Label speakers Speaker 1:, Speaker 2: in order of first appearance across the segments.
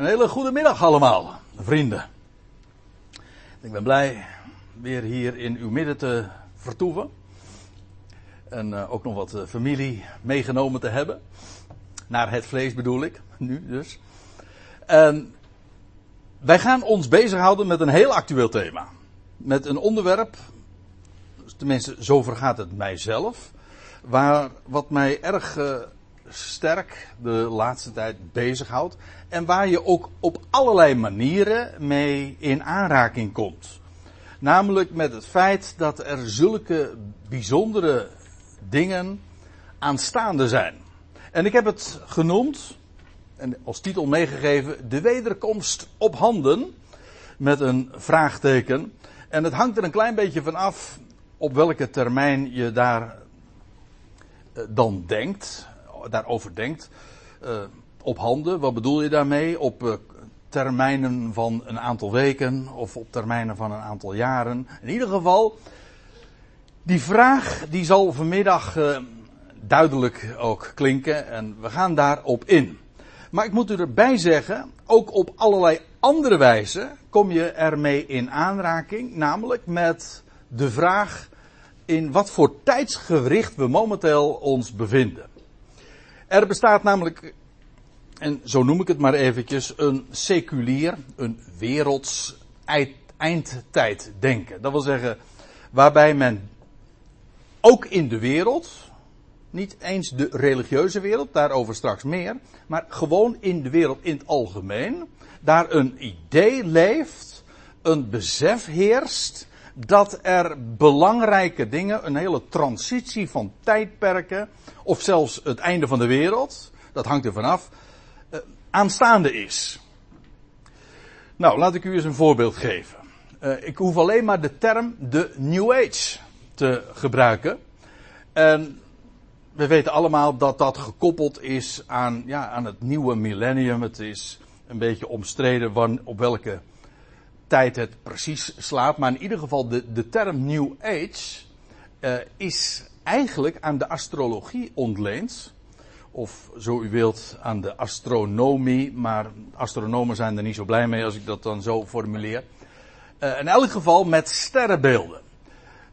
Speaker 1: Een hele goede middag allemaal, vrienden. Ik ben blij weer hier in uw midden te vertoeven. En uh, ook nog wat uh, familie meegenomen te hebben. Naar het vlees bedoel ik, nu dus. En wij gaan ons bezighouden met een heel actueel thema. Met een onderwerp, tenminste zo vergaat het mijzelf. Waar, wat mij erg uh, sterk de laatste tijd bezighoudt. En waar je ook op allerlei manieren mee in aanraking komt. Namelijk met het feit dat er zulke bijzondere dingen aanstaande zijn. En ik heb het genoemd, en als titel meegegeven, de wederkomst op handen. Met een vraagteken. En het hangt er een klein beetje van af op welke termijn je daar dan denkt daarover denkt. Uh, op handen, wat bedoel je daarmee? Op uh, termijnen van een aantal weken of op termijnen van een aantal jaren. In ieder geval, die vraag die zal vanmiddag uh, duidelijk ook klinken en we gaan daarop in. Maar ik moet u erbij zeggen, ook op allerlei andere wijzen kom je ermee in aanraking, namelijk met de vraag in wat voor tijdsgericht we momenteel ons bevinden. Er bestaat namelijk, en zo noem ik het maar eventjes, een seculier, een werelds eindtijddenken. Dat wil zeggen, waarbij men ook in de wereld, niet eens de religieuze wereld, daarover straks meer, maar gewoon in de wereld in het algemeen, daar een idee leeft, een besef heerst, dat er belangrijke dingen, een hele transitie van tijdperken, of zelfs het einde van de wereld, dat hangt er vanaf, uh, aanstaande is. Nou, laat ik u eens een voorbeeld geven. Uh, ik hoef alleen maar de term de New Age te gebruiken. En we weten allemaal dat dat gekoppeld is aan, ja, aan het nieuwe millennium. Het is een beetje omstreden op welke tijd het precies slaat. Maar in ieder geval, de, de term New Age uh, is eigenlijk aan de astrologie ontleend. Of zo u wilt aan de astronomie, maar astronomen zijn er niet zo blij mee als ik dat dan zo formuleer. Uh, in elk geval met sterrenbeelden.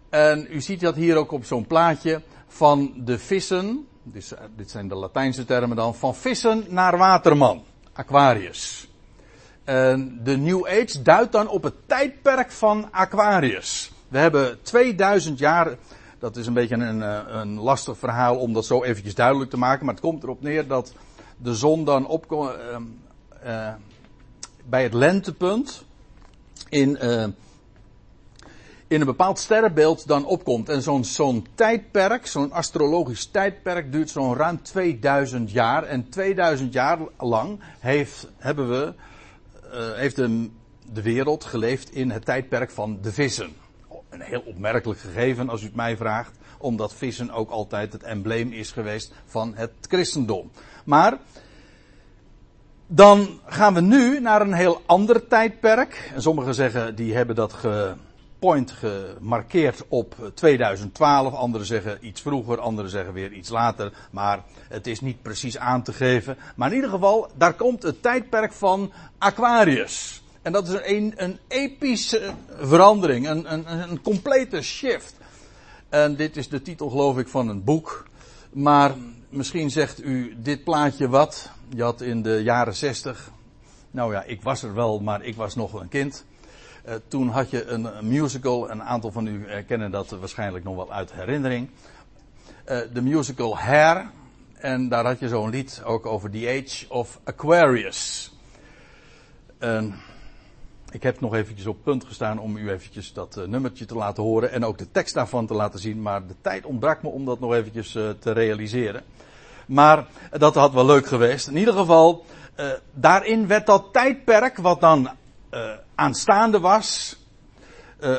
Speaker 1: En u ziet dat hier ook op zo'n plaatje van de vissen. Dit, dit zijn de Latijnse termen dan. Van vissen naar waterman. Aquarius. De New Age duidt dan op het tijdperk van Aquarius. We hebben 2000 jaar dat is een beetje een, eh, een lastig verhaal om dat zo eventjes duidelijk te maken. Maar het komt erop neer dat de zon dan opkomt uh, uh, bij het lentepunt in, uh, in een bepaald sterrenbeeld dan opkomt. En zo'n zo'n tijdperk, zo'n astrologisch tijdperk duurt zo'n ruim 2000 jaar. En 2000 jaar lang heeft, hebben we, heeft de, de wereld geleefd in het tijdperk van de vissen een heel opmerkelijk gegeven als u het mij vraagt, omdat vissen ook altijd het embleem is geweest van het christendom. Maar dan gaan we nu naar een heel ander tijdperk. En sommigen zeggen die hebben dat gepoint gemarkeerd op 2012, anderen zeggen iets vroeger, anderen zeggen weer iets later, maar het is niet precies aan te geven. Maar in ieder geval, daar komt het tijdperk van Aquarius. En dat is een, een epische verandering, een, een, een complete shift. En dit is de titel, geloof ik, van een boek. Maar misschien zegt u dit plaatje wat. Je had in de jaren zestig. Nou ja, ik was er wel, maar ik was nog een kind. Uh, toen had je een, musical. Een aantal van u kennen dat waarschijnlijk nog wel uit herinnering. Uh, de musical Hair. En daar had je zo'n lied ook over The Age of Aquarius. Ik heb nog eventjes op punt gestaan om u eventjes dat uh, nummertje te laten horen en ook de tekst daarvan te laten zien, maar de tijd ontbrak me om dat nog eventjes te realiseren. Maar dat had wel leuk geweest. In ieder geval, daarin werd dat tijdperk wat dan aanstaande was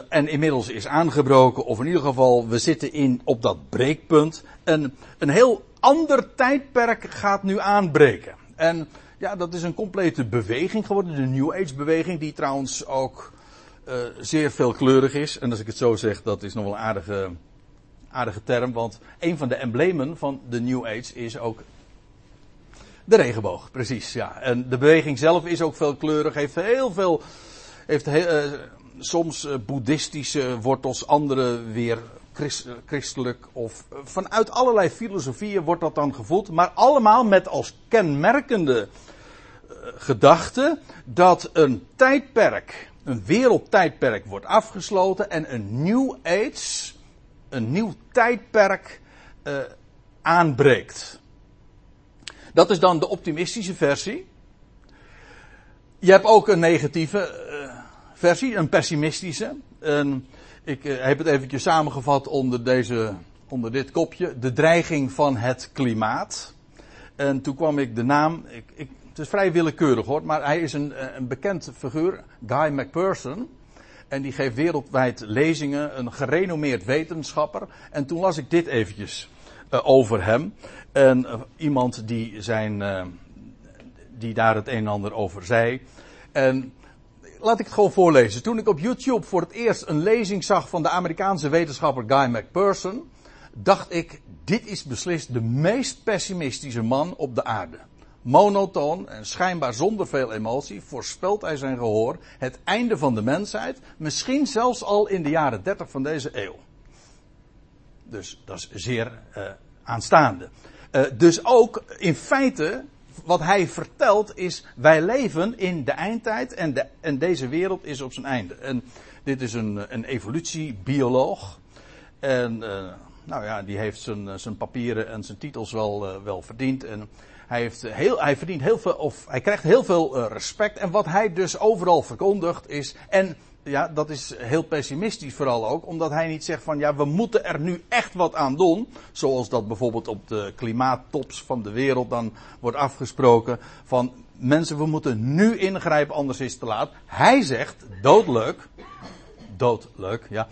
Speaker 1: en inmiddels is aangebroken, of in ieder geval we zitten in, op dat breekpunt, een, een heel ander tijdperk gaat nu aanbreken. En ja, dat is een complete beweging geworden. De New Age beweging, die trouwens ook uh, zeer veelkleurig is. En als ik het zo zeg, dat is nog wel een aardige, aardige term. Want een van de emblemen van de New Age is ook De regenboog, precies, ja. En de beweging zelf is ook veelkleurig, heeft heel veel, heeft uh, soms uh, boeddhistische wortels, andere weer christ, christelijk of uh, vanuit allerlei filosofieën wordt dat dan gevoeld, maar allemaal met als kenmerkende gedachte dat een tijdperk, een wereldtijdperk wordt afgesloten en een nieuw age, een nieuw tijdperk aanbreekt. Dat is dan de optimistische versie. Je hebt ook een negatieve uh, versie, een pessimistische. Ik uh, heb het eventjes samengevat onder, deze, onder dit kopje. De dreiging van het klimaat. En toen kwam ik de naam. Ik, het is vrij willekeurig hoor, maar hij is een, eh, een bekend figuur, Guy McPherson. En die geeft wereldwijd lezingen, een gerenommeerd wetenschapper. En toen las ik dit eventjes uh, over hem. En iemand die zijn, die daar het een en ander over zei. En laat ik het gewoon voorlezen. Toen ik op YouTube voor het eerst een lezing zag van de Amerikaanse wetenschapper Guy McPherson, dacht ik, dit is beslist de meest pessimistische man op de aarde. Monotoon en schijnbaar zonder veel emotie voorspelt hij zijn gehoor het einde van de mensheid, misschien zelfs al in de jaren 30 van deze eeuw. Dus dat is zeer uh, aanstaande. Uh, dus ook in feite, wat hij vertelt is, wij leven in de eindtijd en, de, en deze wereld is op zijn einde. En dit is een, een evolutiebioloog. En uh, nou ja, die heeft zijn, zijn papieren en zijn titels wel, uh, wel verdiend. En hij, heeft heel, hij verdient heel veel, of hij krijgt heel veel respect. En wat hij dus overal verkondigt is, en ja, dat is heel pessimistisch vooral ook, omdat hij niet zegt van ja, we moeten er nu echt wat aan doen. Zoals dat bijvoorbeeld op de klimaattops van de wereld dan wordt afgesproken. Van mensen, we moeten nu ingrijpen, anders is het te laat. Hij zegt, doodleuk, doodleuk, ja,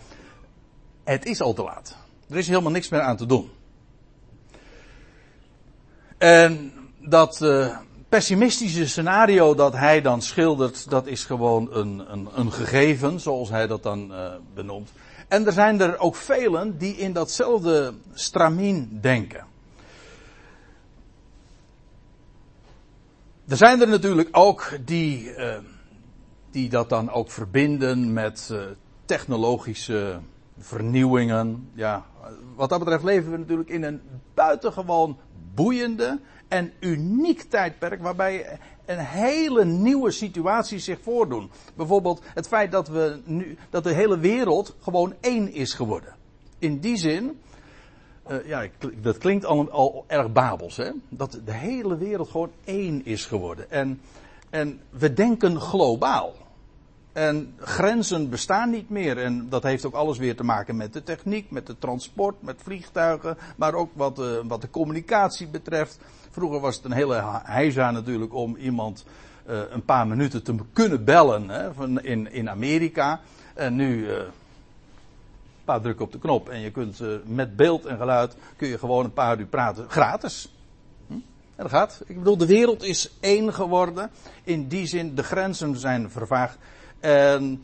Speaker 1: het is al te laat. Er is helemaal niks meer aan te doen. En dat, uh, pessimistische scenario dat hij dan schildert, dat is gewoon een, een, een gegeven, zoals hij dat dan uh, benoemt. En er zijn er ook velen die in datzelfde stramien denken. Er zijn er natuurlijk ook die, uh, die dat dan ook verbinden met uh, technologische vernieuwingen. Ja, wat dat betreft leven we natuurlijk in een buitengewoon boeiende en uniek tijdperk waarbij een hele nieuwe situatie zich voordoen. Bijvoorbeeld het feit dat we nu, dat de hele wereld gewoon één is geworden. In die zin, uh, ja, dat klinkt al, al erg babels, hè? Dat de hele wereld gewoon één is geworden. En, en we denken globaal. En grenzen bestaan niet meer. En dat heeft ook alles weer te maken met de techniek, met de transport, met vliegtuigen. Maar ook wat, uh, wat de communicatie betreft. Vroeger was het een hele heisa natuurlijk om iemand uh, een paar minuten te kunnen bellen hè, van in, in Amerika. En nu uh, een paar drukken op de knop en je kunt met beeld en geluid kun je gewoon een paar uur praten gratis. Hm? En dat gaat. Ik bedoel, de wereld is één geworden. In die zin, de grenzen zijn vervaagd. En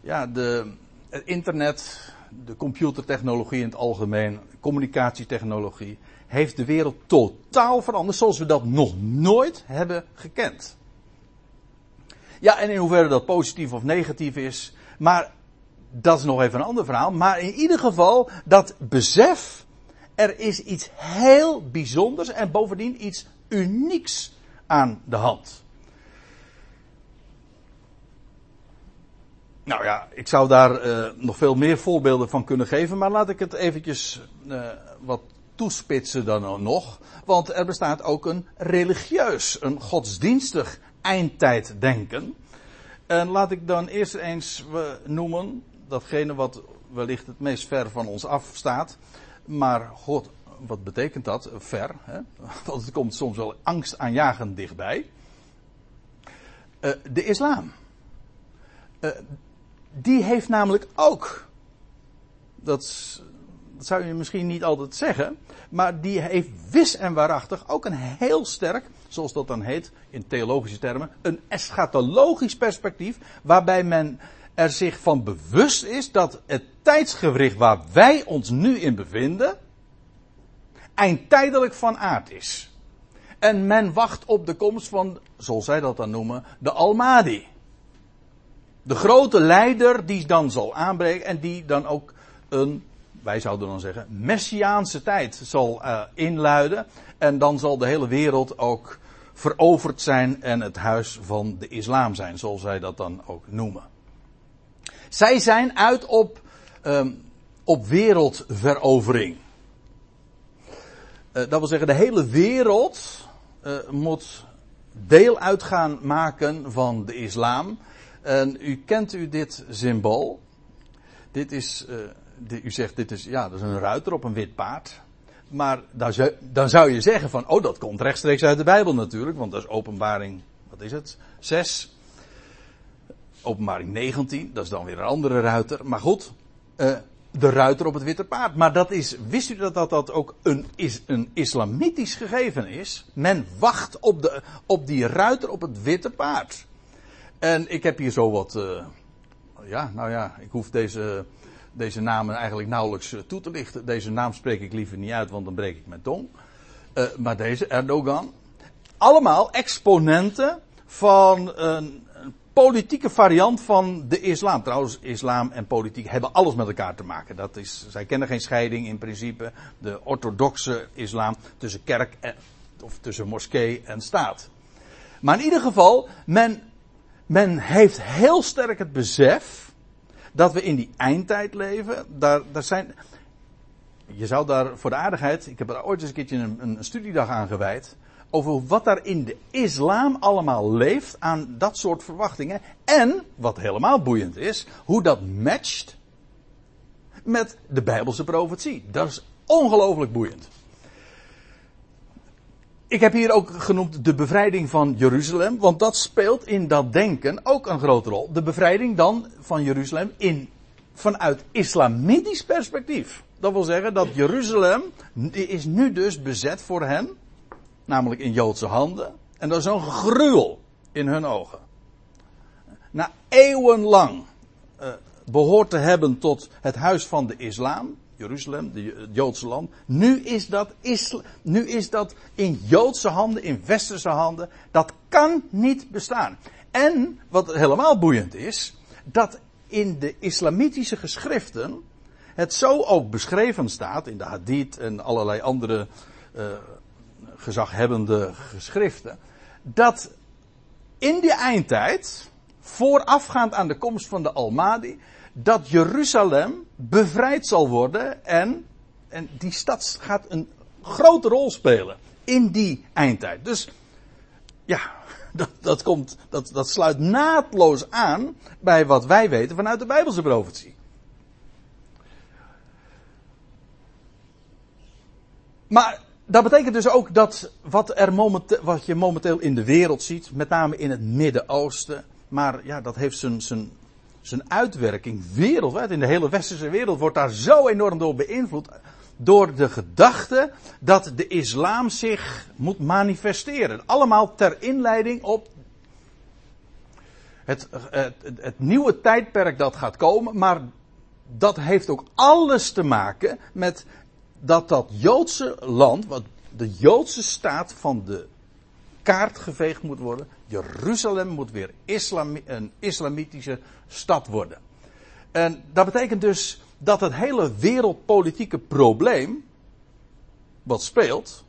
Speaker 1: ja, de, het internet, de computertechnologie in het algemeen, communicatietechnologie, heeft de wereld totaal veranderd zoals we dat nog nooit hebben gekend. Ja, en in hoeverre dat positief of negatief is, maar dat is nog even een ander verhaal. Maar in ieder geval, dat besef, er is iets heel bijzonders en bovendien iets unieks aan de hand. Nou ja, ik zou daar uh, nog veel meer voorbeelden van kunnen geven, maar laat ik het eventjes uh, wat toespitsen dan nog. Want er bestaat ook een religieus, een godsdienstig eindtijddenken. En laat ik dan eerst eens noemen, datgene wat wellicht het meest ver van ons af staat. Maar God, wat betekent dat? Ver, hè? Want het komt soms wel angstaanjagend dichtbij. Uh, de islam. Uh, die heeft namelijk ook, dat, dat zou je misschien niet altijd zeggen, maar die heeft wis en waarachtig ook een heel sterk, zoals dat dan heet in theologische termen, een eschatologisch perspectief, waarbij men er zich van bewust is dat het tijdsgewricht waar wij ons nu in bevinden, eindtijdelijk van aard is. En men wacht op de komst van, zoals zij dat dan noemen, de Almadi. De grote leider die dan zal aanbreken en die dan ook een, wij zouden dan zeggen, messiaanse tijd zal uh, inluiden. En dan zal de hele wereld ook veroverd zijn en het huis van de islam zijn, zoals zij dat dan ook noemen. Zij zijn uit op, um, op wereldverovering. Uh, dat wil zeggen, de hele wereld uh, moet deel uitgaan maken van de islam. En u kent u dit symbool. Dit is, dit, u zegt, dit is, ja, dat is een ruiter op een wit paard. Maar dan zou, dan zou je zeggen van, oh, dat komt rechtstreeks uit de Bijbel natuurlijk, want dat is openbaring, wat is het? 6. Openbaring 19, dat is dan weer een andere ruiter. Maar goed, uh, de ruiter op het witte paard. Maar dat is, wist u dat dat, dat ook een, is, een islamitisch gegeven is? Men wacht op, de, op die ruiter op het witte paard. En ik heb hier zo wat, uh, ja, nou ja, ik hoef deze, deze namen eigenlijk nauwelijks uh, toe te lichten. Deze naam spreek ik liever niet uit, want dan breek ik mijn tong. Uh, maar deze, Erdogan. Allemaal exponenten van een, politieke variant van de islam. Trouwens, islam en politiek hebben alles met elkaar te maken. Dat is, zij kennen geen scheiding in principe. De orthodoxe islam tussen kerk en, of tussen moskee en staat. Maar in ieder geval, men, men heeft heel sterk het besef dat we in die eindtijd leven. Daar, daar zijn, je zou daar voor de aardigheid, ik heb er ooit eens een keertje een, een studiedag aan gewijd over wat daar in de islam allemaal leeft aan dat soort verwachtingen. En, wat helemaal boeiend is, hoe dat matcht met de Bijbelse profetie. Dat is ongelooflijk boeiend. Ik heb hier ook genoemd de bevrijding van Jeruzalem, want dat speelt in dat denken ook een grote rol. De bevrijding dan van Jeruzalem in, vanuit islamitisch perspectief. Dat wil zeggen dat Jeruzalem is nu dus bezet voor hen namelijk in Joodse handen. En dat is een gruwel in hun ogen. Na eeuwenlang uh, behoort te hebben tot het huis van de islam, Jeruzalem, het Joodse land. Nu is, dat nu is dat in Joodse handen, in westerse handen. Dat kan niet bestaan. En wat helemaal boeiend is, dat in de islamitische geschriften het zo ook beschreven staat, in de hadith en allerlei andere uh, gezaghebbende geschriften, dat in die eindtijd, voorafgaand aan de komst van de Almadi, dat Jeruzalem bevrijd zal worden en, en die stad gaat een grote rol spelen in die eindtijd. Dus ja, dat, dat, komt, dat, dat sluit naadloos aan bij wat wij weten vanuit de Bijbelse profetie. Maar dat betekent dus ook dat wat, er momenteel, wat je momenteel in de wereld ziet, met name in het Midden-Oosten, maar ja, dat heeft zijn, zijn, zijn uitwerking wereldwijd. In de hele westerse wereld wordt daar zo enorm door beïnvloed. Door de gedachte dat de islam zich moet manifesteren. Allemaal ter inleiding op het, het, het, nieuwe tijdperk dat gaat komen. Maar dat heeft ook alles te maken met dat dat Joodse land, wat de Joodse staat van de kaart geveegd moet worden. Jeruzalem moet weer een islamitische stad worden. En dat betekent dus dat het hele wereldpolitieke probleem, wat speelt,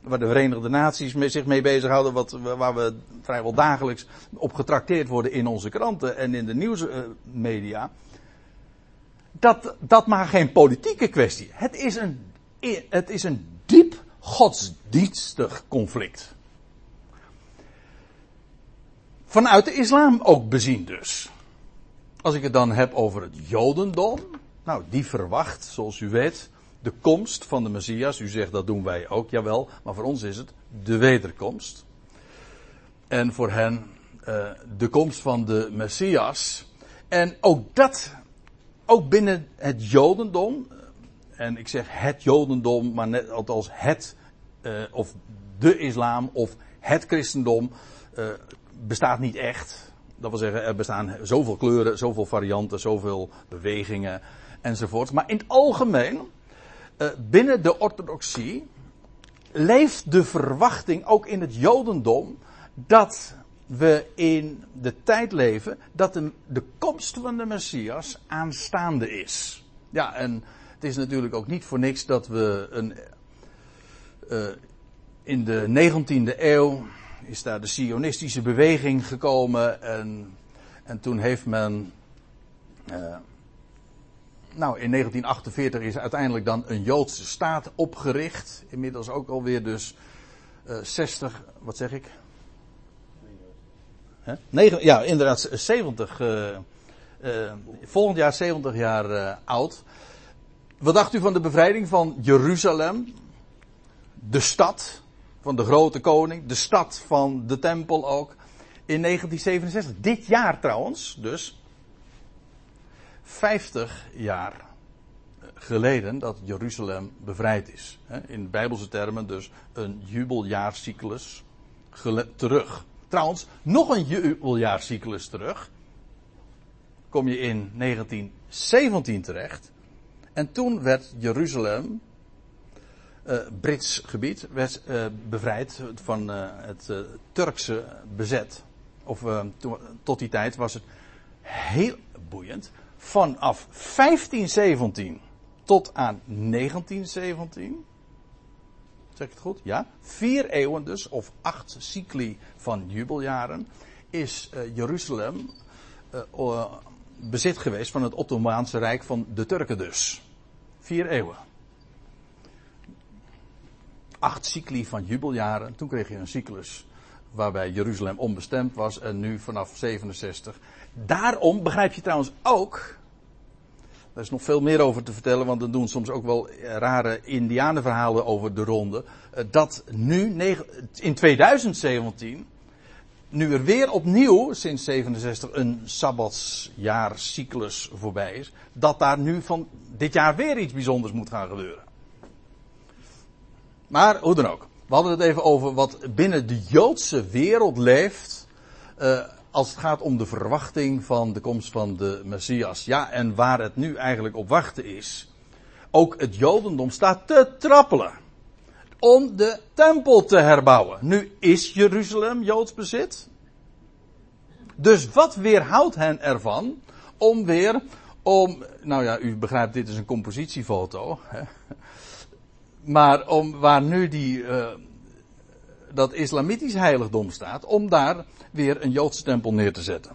Speaker 1: waar de Verenigde Naties zich mee bezighouden, wat, waar we vrijwel dagelijks op getrakteerd worden in onze kranten en in de nieuwsmedia, dat, dat maar geen politieke kwestie. Het is een het is een diep godsdienstig conflict. Vanuit de islam ook bezien dus. Als ik het dan heb over het jodendom. Nou, die verwacht, zoals u weet, de komst van de Messias. U zegt dat doen wij ook, jawel. Maar voor ons is het de wederkomst. En voor hen uh, de komst van de Messias. En ook dat, ook binnen het jodendom, en ik zeg het Jodendom, maar net althans het, uh, of de islam of het christendom, bestaat niet echt. Dat wil zeggen, er bestaan zoveel kleuren, zoveel varianten, zoveel bewegingen enzovoort. Maar in het algemeen, uh, binnen de orthodoxie, leeft de verwachting ook in het Jodendom dat we in de tijd leven dat de, komst van de Messias aanstaande is. Ja, en het is natuurlijk ook niet voor niks dat we een, uh, in de 19e eeuw is daar de Sionistische beweging gekomen en, en toen heeft men uh, nou, in 1948 is uiteindelijk dan een Joodse staat opgericht. Inmiddels ook alweer dus uh, 60, wat zeg ik? Huh? Negen, ja, inderdaad, 70. Uh, uh, volgend jaar 70 jaar oud. Wat dacht u van de bevrijding van Jeruzalem? De stad van de grote koning, de stad van de tempel ook. In 1967. Dit jaar trouwens, dus 50 jaar geleden dat Jeruzalem bevrijd is. In bijbelse termen dus een jubeljaarcyclus terug. Trouwens, nog een jubeljaarcyclus terug. Kom je in 1917 terecht. En toen werd Jeruzalem, uh, Brits gebied, werd, uh, bevrijd van uh, het Turkse bezet. Of tot die tijd was het heel boeiend vanaf 1517 tot aan 1917. Zeg ik het goed? Ja. Vier eeuwen dus, of acht cycli van jubeljaren, is Jeruzalem bezit geweest van het Ottomaanse Rijk van de Turken dus. Vier eeuwen. Acht cycli van jubeljaren. Toen kreeg je een cyclus waarbij Jeruzalem onbestemd was en nu vanaf 67 Daarom begrijp je trouwens ook. Er is nog veel meer over te vertellen, want er doen soms ook wel rare Indianenverhalen over de ronde. Eh, dat nu, in 2017, nu er weer opnieuw sinds 67 een sabbatsjaarcyclus voorbij is, dat daar nu van dit jaar weer iets bijzonders moet gaan gebeuren. Maar hoe dan ook. We hadden het even over wat binnen de Joodse wereld leeft. Uh, als het gaat om de verwachting van de komst van de Messias. Ja, en waar het nu eigenlijk op wachten is. Ook het Jodendom staat te trappelen. Om de tempel te herbouwen. Nu is Jeruzalem Joods bezit. Dus wat weerhoudt hen ervan om weer om, nou ja, u begrijpt, dit is een compositiefoto. Hè? Maar om waar nu die, uh, dat islamitisch heiligdom staat, om daar weer een Joodse tempel neer te zetten.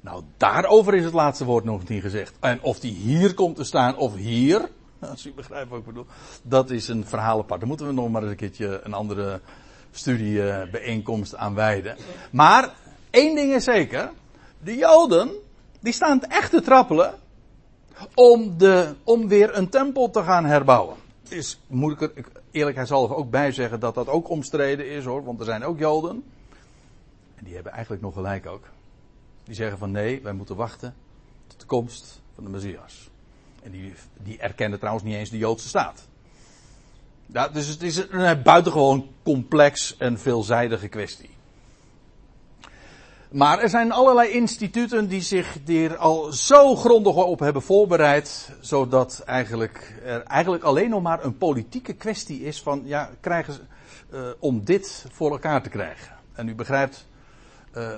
Speaker 1: Nou, daarover is het laatste woord nog niet gezegd. En of die hier komt te staan of hier, als u begrijpt wat ik bedoel, dat is een verhaal apart. Daar moeten we nog maar eens een keertje een andere studiebijeenkomst aan wijden. Maar, één ding is zeker, de Joden, die staan echt te trappelen om, de, om weer een tempel te gaan herbouwen. Is, moet ik er ook bij zeggen dat dat ook omstreden is hoor, want er zijn ook Joden en die hebben eigenlijk nog gelijk ook. Die zeggen van nee, wij moeten wachten tot de komst van de Messias. En die, die erkennen trouwens niet eens de Joodse staat. Ja, dus het is een buitengewoon complex en veelzijdige kwestie. Maar er zijn allerlei instituten die zich er al zo grondig op hebben voorbereid, zodat eigenlijk er eigenlijk alleen nog maar een politieke kwestie is van, ja, krijgen ze, uh, om dit voor elkaar te krijgen. En u begrijpt, uh,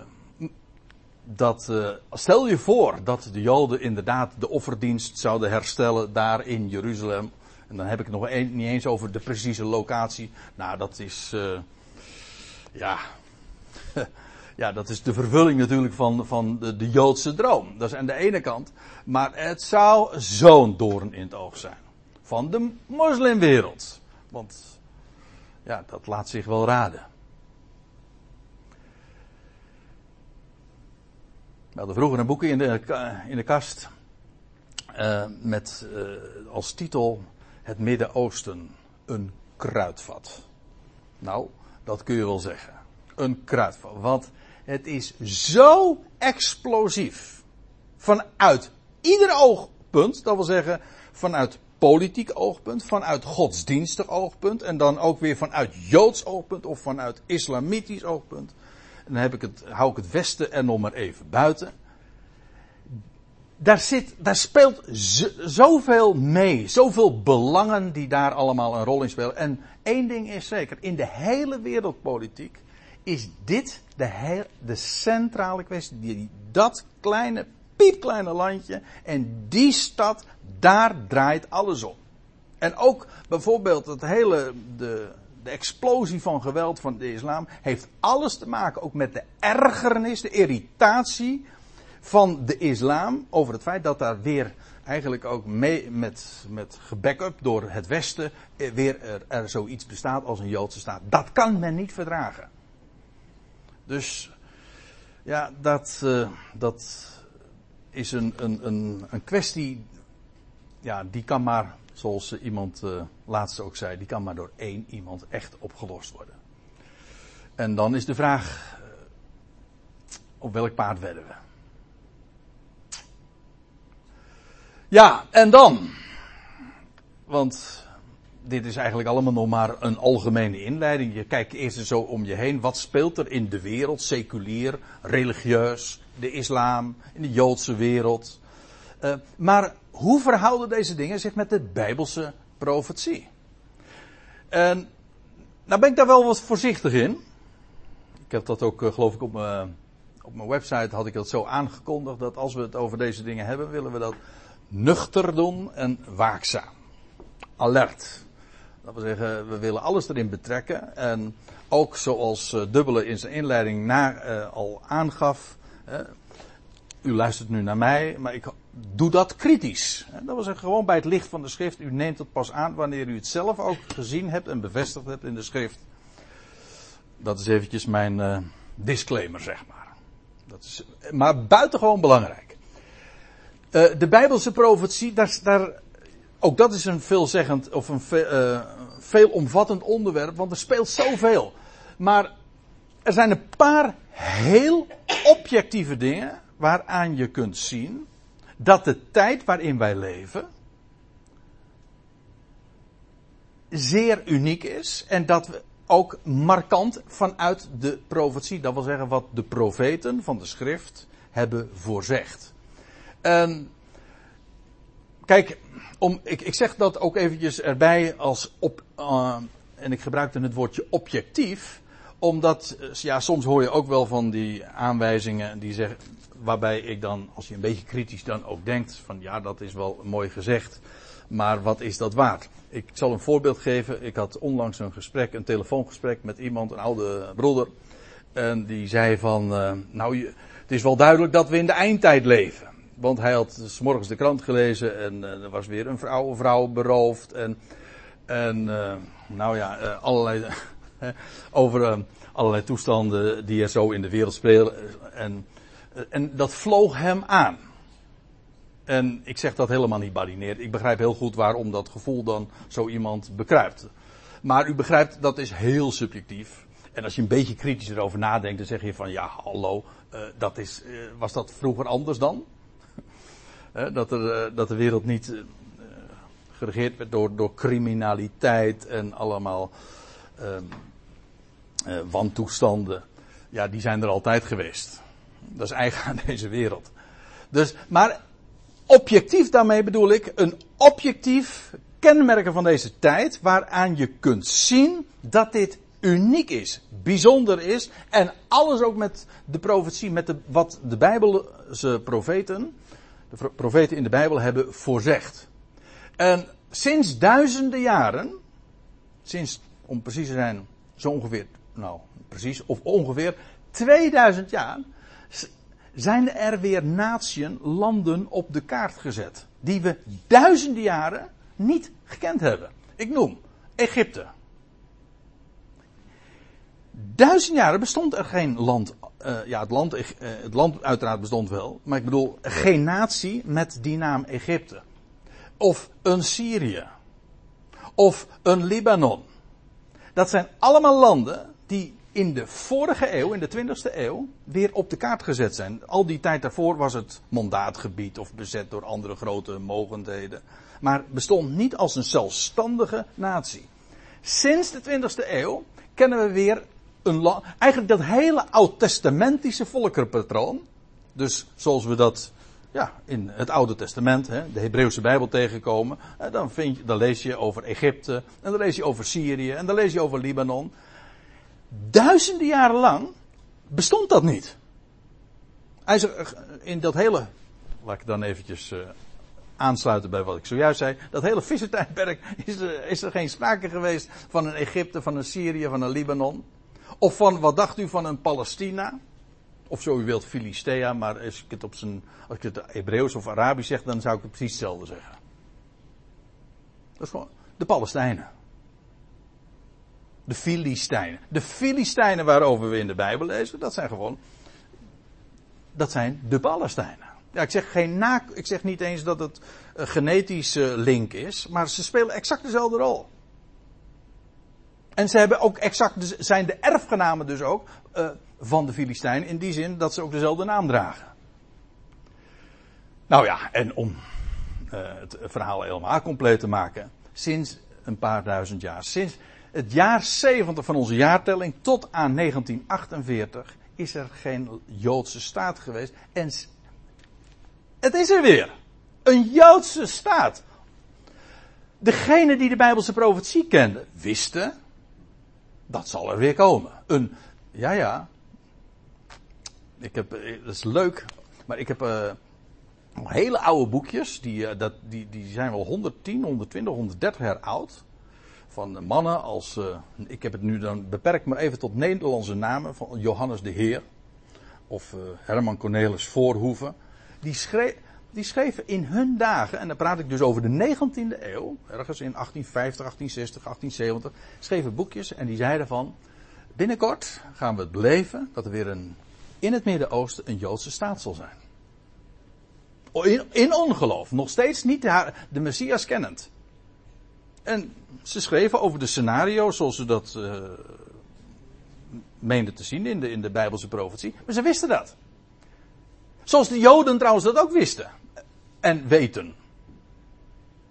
Speaker 1: dat, uh, stel je voor dat de Joden inderdaad de offerdienst zouden herstellen daar in Jeruzalem. En dan heb ik het nog niet eens over de precieze locatie. Nou, dat is, ja, ja, dat is de vervulling natuurlijk van, van de, de, Joodse droom. Dat is aan de ene kant. Maar het zou zo'n doorn in het oog zijn. Van de moslimwereld. Want, ja, dat laat zich wel raden. We hadden vroeger een boekje in de, in de kast. Uh, met uh, als titel Het Midden-Oosten. Een kruidvat. Nou, dat kun je wel zeggen. Een kruidvat. Want het is zo explosief. Vanuit ieder oogpunt. Dat wil zeggen, vanuit politiek oogpunt, vanuit godsdienstig oogpunt. En dan ook weer vanuit joods oogpunt of vanuit islamitisch oogpunt. En dan heb ik het, hou ik het Westen er nog maar even buiten. daar, zit, daar speelt zoveel mee, zoveel belangen die daar allemaal een rol in spelen. En één ding is zeker, in de hele wereldpolitiek is dit de, de centrale kwestie. Die, dat kleine, piepkleine landje en die stad, daar draait alles om. En ook bijvoorbeeld het hele, de, de explosie van geweld van de islam heeft alles te maken ook met de ergernis, de irritatie van de islam over het feit dat daar weer eigenlijk ook mee met, met gebackup door het Westen eh, weer er, er zoiets bestaat als een Joodse staat. Dat kan men niet verdragen. Dus ja, dat, uh, dat is een, een, een, een kwestie, ja, die kan maar, zoals iemand uh, laatst ook zei, die kan maar door één iemand echt opgelost worden. En dan is de vraag, op welk paard wedden we? Ja, en dan. Want dit is eigenlijk allemaal nog maar een algemene inleiding. Je kijkt eerst zo om je heen. Wat speelt er in de wereld, seculier, religieus, de islam, in de Joodse wereld. Uh, maar hoe verhouden deze dingen zich met de Bijbelse profetie? En nou ben ik daar wel wat voorzichtig in. Ik heb dat ook, uh, geloof ik, op op mijn website had ik dat zo aangekondigd. Dat als we het over deze dingen hebben, willen we dat nuchter doen en waakzaam. Alert. Dat wil zeggen, we willen alles erin betrekken. En ook zoals uh, Dubbele in zijn inleiding na, uh, al aangaf. U luistert nu naar mij, maar ik doe dat kritisch. Dat zeggen, gewoon bij het licht van de schrift. U neemt het pas aan wanneer u het zelf ook gezien hebt en bevestigd hebt in de schrift. Dat is eventjes mijn disclaimer, zeg maar. Dat is, maar buitengewoon belangrijk. de Bijbelse profetie, daar, daar ook dat is een veelzeggend of een uh, veelomvattend onderwerp, want er speelt zoveel. Maar er zijn een paar heel objectieve dingen waaraan je kunt zien dat de tijd waarin wij leven zeer uniek is en dat we ook markant vanuit de profetie, dat wil zeggen wat de profeten van de schrift hebben voorzegd. En kijk, om, ik, ik zeg dat ook eventjes erbij als op, uh, en ik gebruikte het woordje objectief, omdat, eh, ja, soms hoor je ook wel van die aanwijzingen die zeggen, waarbij ik dan, als je een beetje kritisch dan ook denkt, van ja, dat is wel mooi gezegd, maar wat is dat waard? Ik zal een voorbeeld geven. Ik had onlangs een gesprek, een telefoongesprek met iemand, een oude broeder, en die zei van, uh, nou, je, het is wel duidelijk dat we in de eindtijd leven. Want hij had s morgens de krant gelezen en uh, er was weer een vrouw, een vrouw beroofd. En, en uh, nou ja, uh, allerlei, over allerlei toestanden die er zo in de wereld spelen. En, en dat vloog hem aan. En ik zeg dat helemaal niet badineerd. Ik begrijp heel goed waarom dat gevoel dan zo iemand bekruipt. Maar u begrijpt, dat is heel subjectief. En als je een beetje kritisch erover nadenkt, dan zeg je van ja, hallo, dat is, was dat vroeger anders dan? Dat, er, eh, dat de wereld niet eh, geregeerd werd door, door criminaliteit en allemaal um, uh, wantoestanden. Ja, die zijn er altijd geweest. Dat is eigen aan deze wereld. Dus, maar objectief daarmee bedoel ik een objectief kenmerken van deze tijd waaraan je kunt zien dat dit uniek is, bijzonder is en alles ook met de profetie, met de, wat de Bijbelse profeten de profeten in de Bijbel hebben voorzegd. En sinds duizenden jaren, sinds, om precies te zijn, zo ongeveer, nou, precies, of ongeveer 2000 jaar, zijn er weer natieën, landen op de kaart gezet. Die we duizenden jaren niet gekend hebben. Ik noem Egypte. Duizend jaren bestond er geen land uh, ja, het land, uh, het land uiteraard bestond wel, maar ik bedoel geen natie met die naam Egypte. Of een Syrië. Of een Libanon. Dat zijn allemaal landen die in de vorige eeuw, in de 20e eeuw, weer op de kaart gezet zijn. Al die tijd daarvoor was het mandaatgebied of bezet door andere grote mogendheden. Maar bestond niet als een zelfstandige natie. Sinds de 20e eeuw kennen we weer een eigenlijk dat hele oud-testamentische volkerenpatroon. Dus zoals we dat ja, in het Oude Testament, hè, de Hebreeuwse Bijbel tegenkomen, dan, vind je, dan lees je over Egypte, en dan lees je over Syrië, en dan lees je over Libanon. Duizenden jaren lang bestond dat niet. Hij zegt, in dat hele, laat ik dan eventjes uh, aansluiten bij wat ik zojuist zei, dat hele vissertijdperk is er, is er geen sprake geweest van een Egypte, van een Syrië, van een Libanon. Of van, wat dacht u van een Palestina? Of zo u wilt, Filistea, maar als ik het op zijn, als ik het Hebreeuws of Arabisch zeg, dan zou ik het precies hetzelfde zeggen. Dat is gewoon de Palestijnen. De Filistijnen. De Filistijnen waarover we in de Bijbel lezen, dat zijn gewoon, dat zijn de Palestijnen. Ja, ik zeg, geen na, ik zeg niet eens dat het een genetische link is, maar ze spelen exact dezelfde rol. En ze hebben ook exact, zijn de erfgenamen dus ook uh, van de Filistijnen in die zin dat ze ook dezelfde naam dragen. Nou ja, en om uh, het verhaal helemaal compleet te maken, sinds een paar duizend jaar, sinds het jaar 70 van onze jaartelling tot aan 1948 is er geen Joodse staat geweest. En het is er weer. Een Joodse staat. Degene die de Bijbelse profetie kenden, wisten dat zal er weer komen. Een, ja, ja. Ik heb, eh, dat is leuk, maar ik heb uh, hele oude boekjes, die, uh, dat, die, die zijn wel 110, 120, 130 jaar oud. Van mannen als, uh, ik heb het nu dan beperkt maar even tot Nederlandse namen, van Johannes de Heer. Of Herman Cornelis Voorhoeven. Die schreef, die schreven in hun dagen, en dan praat ik dus over de 19e eeuw, ergens in 1850, 1860, 1870, schreven boekjes en die zeiden van, binnenkort gaan we het beleven dat er weer een, in het Midden-Oosten een Joodse staat zal zijn. In, ongeloof, nog steeds niet de, de Messias kennend. En ze schreven over de scenario's zoals ze dat uh, meenden te zien in de, in de Bijbelse profetie, maar ze wisten dat. Zoals de Joden trouwens dat ook wisten en weten.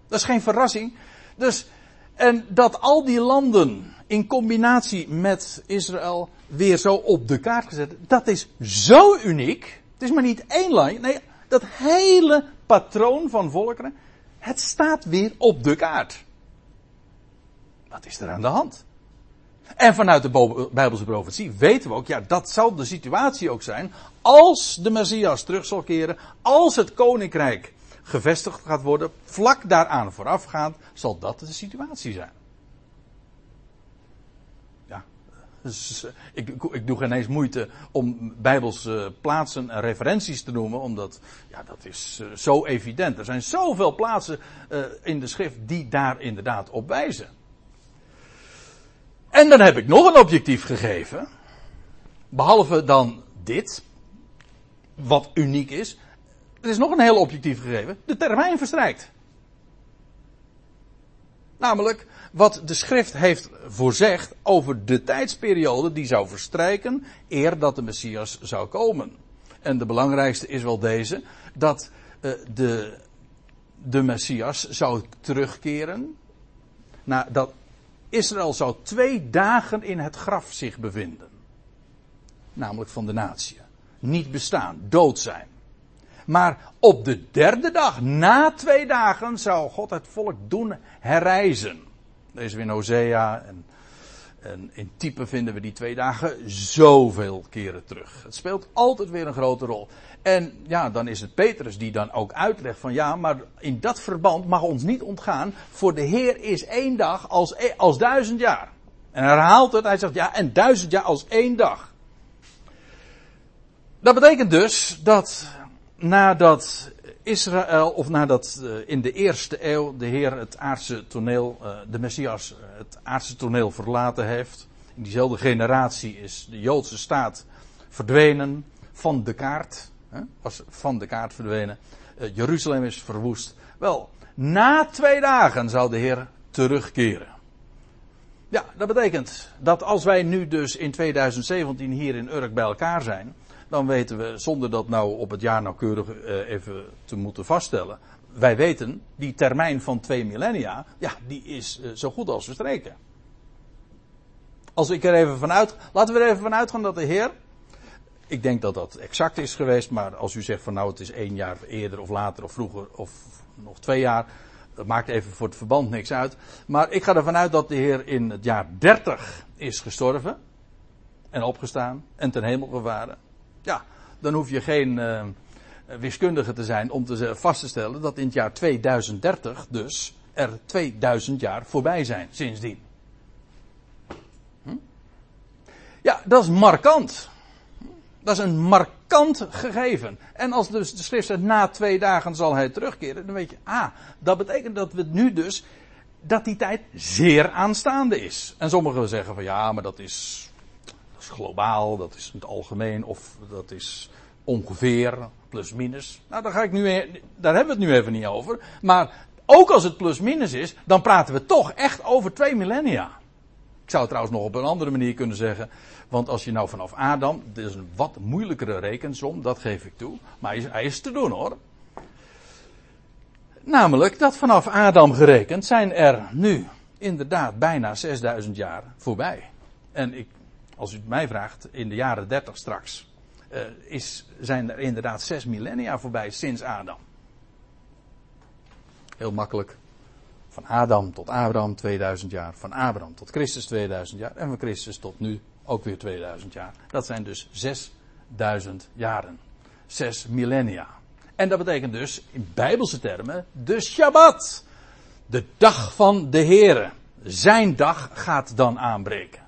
Speaker 1: Dat is geen verrassing. Dus, en dat al die landen in combinatie met Israël weer zo op de kaart gezet, dat is zo uniek. Het is maar niet één land, nee, dat hele patroon van volkeren, het staat weer op de kaart. Wat is er aan de hand? En vanuit de Bijbelse profetie weten we ook, ja, dat zal de situatie ook zijn als de Messias terug zal keren, als het koninkrijk gevestigd gaat worden, vlak daaraan voorafgaand, zal dat de situatie zijn. Ja, dus, ik, ik, doe geen eens moeite om bijbelse plaatsen en referenties te noemen, omdat ja, dat is eh, zo evident. Er zijn zoveel plaatsen in de schrift die daar inderdaad op wijzen. En dan heb ik nog een objectief gegeven. Behalve dan dit. Wat uniek is. Er is nog een heel objectief gegeven. De termijn verstrijkt. Namelijk wat de schrift heeft voorzegd over de tijdsperiode die zou verstrijken eer dat de Messias zou komen. En de belangrijkste is wel deze, dat uh, de, de Messias zou terugkeren. Na, dat Israël zou twee dagen in het graf zich bevinden. Namelijk van de natie. Niet bestaan, dood zijn. Maar op de derde dag, na twee dagen, zou God het volk doen herreizen. Deze in Hosea en, en in type vinden we die twee dagen zoveel keren terug. Het speelt altijd weer een grote rol. En ja, dan is het Petrus die dan ook uitlegt van ja, maar in dat verband mag ons niet ontgaan. Voor de Heer is één dag als, als duizend jaar. En hij herhaalt het, hij zegt ja, en duizend jaar als één dag. Dat betekent dus dat nadat Israël, of nadat uh, in de eerste eeuw de Heer het aardse toneel, uh, de Messias, uh, het aardse toneel verlaten heeft. In diezelfde generatie is de Joodse staat verdwenen van de kaart. Was van de kaart verdwenen. Jeruzalem is verwoest. Wel, na twee dagen zou de Heer terugkeren. Ja, dat betekent dat als wij nu dus in 2017 hier in Urk bij elkaar zijn dan weten we, zonder dat nou op het jaar nauwkeurig uh, even te moeten vaststellen. Wij weten, die termijn van twee millennia, ja, die is uh, zo goed als verstreken. Als ik er even vanuit, laten we er even vanuit gaan dat de Heer Ik denk dat dat exact is geweest, maar als u zegt van nou het is één jaar eerder of later of vroeger of nog twee jaar, dat maakt even voor het verband niks uit. Maar ik ga ervan uit dat de Heer in het jaar 30 is gestorven en opgestaan en ten hemel gevaren. Ja, dan hoef je geen uh, wiskundige te zijn om te vast te stellen dat in het jaar 2030 dus er 2000 jaar voorbij zijn sindsdien. Hm? Ja, dat is markant. Dat is een markant gegeven. En als dus de schrift zegt na twee dagen zal hij terugkeren, dan weet je, ah, dat betekent dat we nu dus, dat die tijd zeer aanstaande is. En sommigen zeggen van ja, maar dat is, globaal, dat is in het algemeen, of dat is ongeveer, plus minus. Nou, daar, ga ik nu, e- daar hebben we het nu even niet over. Maar ook als het plus minus is, dan praten we toch echt over twee millennia. Ik zou het trouwens nog op een andere manier kunnen zeggen. Want als je nou vanaf Adam, dit is een wat moeilijkere rekensom, dat geef ik toe. Maar is, hij is te doen hoor. Namelijk dat vanaf Adam gerekend zijn er nu inderdaad bijna 6000 jaar voorbij. En ik, als u het mij vraagt, in de jaren 30 straks uh, is, zijn er inderdaad zes millennia voorbij sinds Adam. Heel makkelijk. Van Adam tot Abraham 2000 jaar. Van Abraham tot Christus 2000 jaar. En van Christus tot nu ook weer 2000 jaar. Dat zijn dus 6000 jaren. Zes millennia. En dat betekent dus in bijbelse termen de Shabbat. De dag van de Here. Zijn dag gaat dan aanbreken.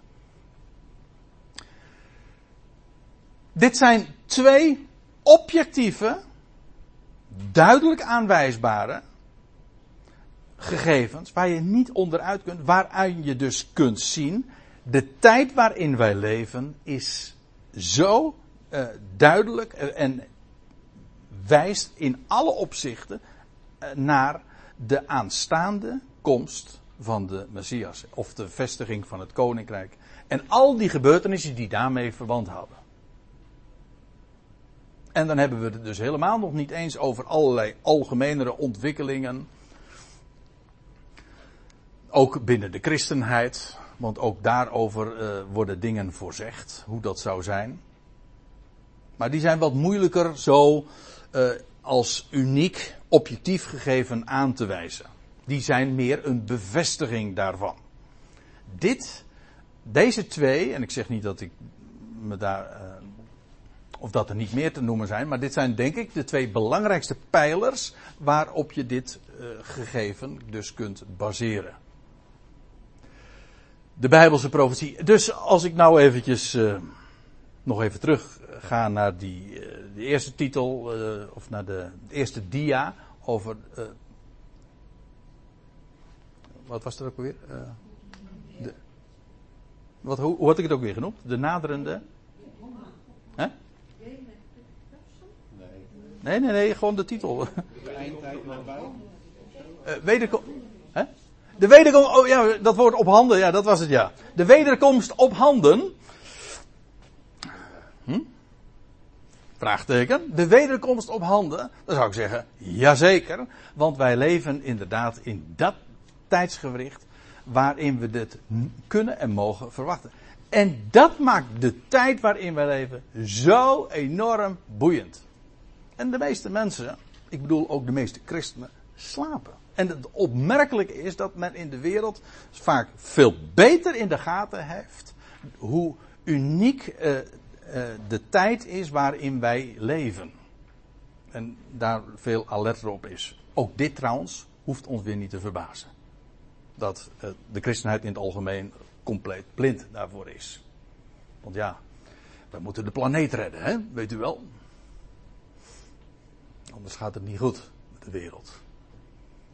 Speaker 1: Dit zijn twee objectieve, duidelijk aanwijsbare gegevens waar je niet onderuit kunt, waaruit je dus kunt zien, de tijd waarin wij leven is zo uh, duidelijk en wijst in alle opzichten uh, naar de aanstaande komst van de Messias, of de vestiging van het koninkrijk. En al die gebeurtenissen die daarmee verband houden. En dan hebben we het dus helemaal nog niet eens over allerlei algemenere ontwikkelingen ook binnen de christenheid, want ook daarover uh, worden dingen voorzegd, hoe dat zou zijn. Maar die zijn wat moeilijker zo uh, als uniek, objectief gegeven aan te wijzen. Die zijn meer een bevestiging daarvan. Dit, deze twee, en ik zeg niet dat ik me daar, uh, of dat er niet meer te noemen zijn, maar dit zijn denk ik de twee belangrijkste pijlers waarop je dit gegeven dus kunt baseren de Bijbelse profetie. Dus als ik nou eventjes uh, nog even terug ga naar die uh, de eerste titel, of naar de, eerste dia over. wat was er ook weer? De, hoe, hoe, had ik het ook weer genoemd? De naderende. Hè? Nee, nee, nee, gewoon de titel. De eindtijd nabij. wederkom. Hè? De wederkomst, oh ja, dat woord op handen, ja, dat was het ja. De wederkomst op handen. Hm? Vraagteken. De wederkomst op handen. Dan zou ik zeggen, jazeker. Want wij leven inderdaad in dat tijdsgewricht waarin we dit kunnen en mogen verwachten. En dat maakt de tijd waarin wij leven zo enorm boeiend. En de meeste mensen, ik bedoel ook de meeste christenen, slapen. En het opmerkelijke is dat men in de wereld vaak veel beter in de gaten heeft hoe uniek uh, uh, de tijd is waarin wij leven. En daar veel alerter op is. Ook dit trouwens hoeft ons weer niet te verbazen. Dat uh, de christenheid in het algemeen compleet blind daarvoor is. Want ja, we moeten de planeet redden, hè? weet u wel. Anders gaat het niet goed met de wereld.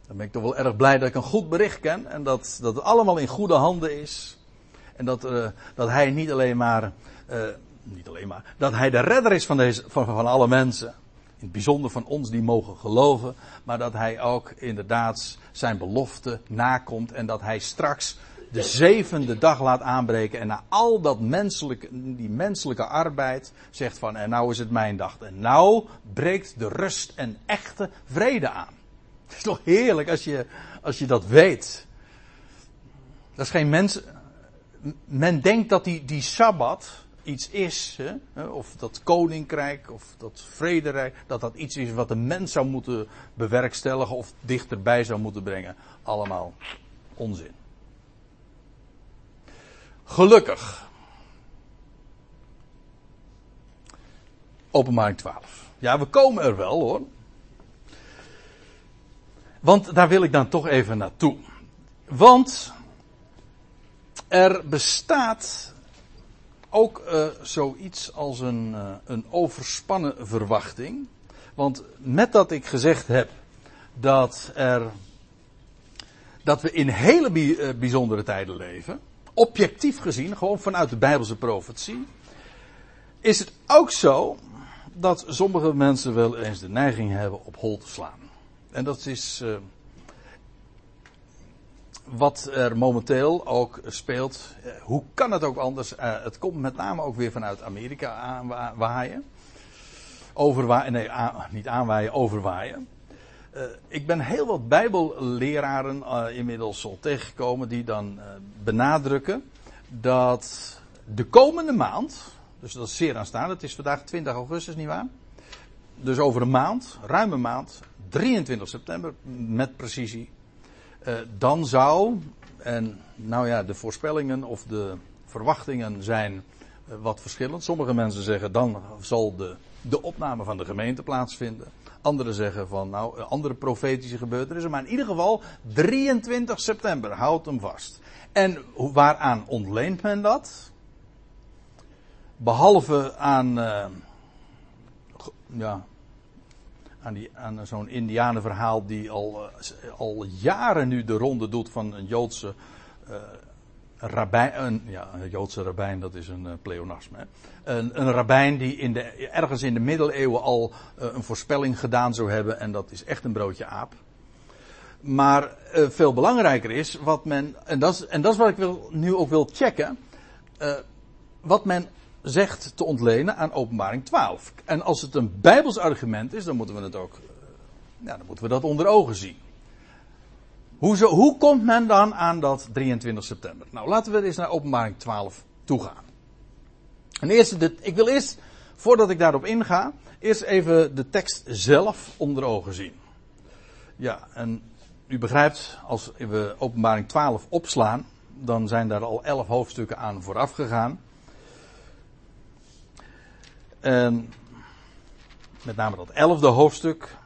Speaker 1: Dan ben ik toch wel erg blij dat ik een goed bericht ken en dat, dat het allemaal in goede handen is. En dat, uh, dat hij niet alleen maar, uh, niet alleen maar, dat hij de redder is van, deze, van, van alle mensen. In het bijzonder van ons die mogen geloven, maar dat hij ook inderdaad zijn belofte nakomt en dat hij straks de zevende dag laat aanbreken en na al dat menselijke, die menselijke arbeid zegt van en nou is het mijn dag. En nou breekt de rust en echte vrede aan. Het is toch heerlijk als je, als je dat weet. Dat is geen mens. Men denkt dat die, die sabbat iets is, hè, of dat koninkrijk of dat vrederijk, dat dat iets is wat de mens zou moeten bewerkstelligen of dichterbij zou moeten brengen. Allemaal onzin. Gelukkig. Openbaring 12. Ja, we komen er wel hoor. Want daar wil ik dan toch even naartoe. Want er bestaat ook uh, zoiets als een, uh, een overspannen verwachting. Want met dat ik gezegd heb dat, er, dat we in hele bij, bijzondere tijden leven, objectief gezien, gewoon vanuit de Bijbelse profetie, is het ook zo dat sommige mensen wel eens de neiging hebben op hol te slaan. En dat is uh, wat er momenteel ook speelt. Uh, hoe kan het ook anders? Uh, het komt met name ook weer vanuit Amerika aanwaaien. Overwaaien, nee, aan, niet aanwaaien, overwaaien. Ik ben heel wat bijbelleraren inmiddels al tegengekomen die dan benadrukken dat de komende maand, dus dat is zeer aanstaande, het is vandaag 20 augustus, nietwaar? Dus over een maand, ruim een maand, 23 september met precisie. Dan zou, en nou ja, de voorspellingen of de verwachtingen zijn wat verschillend. Sommige mensen zeggen dan zal de, de opname van de gemeente plaatsvinden. Anderen zeggen van nou, andere profetische gebeurtenissen. Maar in ieder geval 23 september, houd hem vast. En waaraan ontleent men dat? Behalve aan, uh, ja, aan, die, aan zo'n indianenverhaal die al, uh, al jaren nu de ronde doet van een Joodse rabbijn. Een, ja, een Joodse rabbijn, dat is een uh, pleonasme. Een, een rabbijn die in de, ergens in de middeleeuwen al een voorspelling gedaan zou hebben. En dat is echt een broodje aap. Maar veel belangrijker is wat men. En dat is, en dat is wat ik wil, nu ook wil checken. wat men zegt te ontlenen aan openbaring 12. En als het een bijbels argument is, dan moeten we het ook, ja, dan moeten we dat onder ogen zien. Hoe, komt men dan aan dat 23 september? Nou, laten we eens naar openbaring 12 toegaan. En eerst, ik wil eerst, voordat ik daarop inga, eerst even de tekst zelf onder ogen zien. Ja, en u begrijpt, als we openbaring 12 opslaan, dan zijn daar al 11 hoofdstukken aan vooraf gegaan. En met name dat elfde hoofdstuk.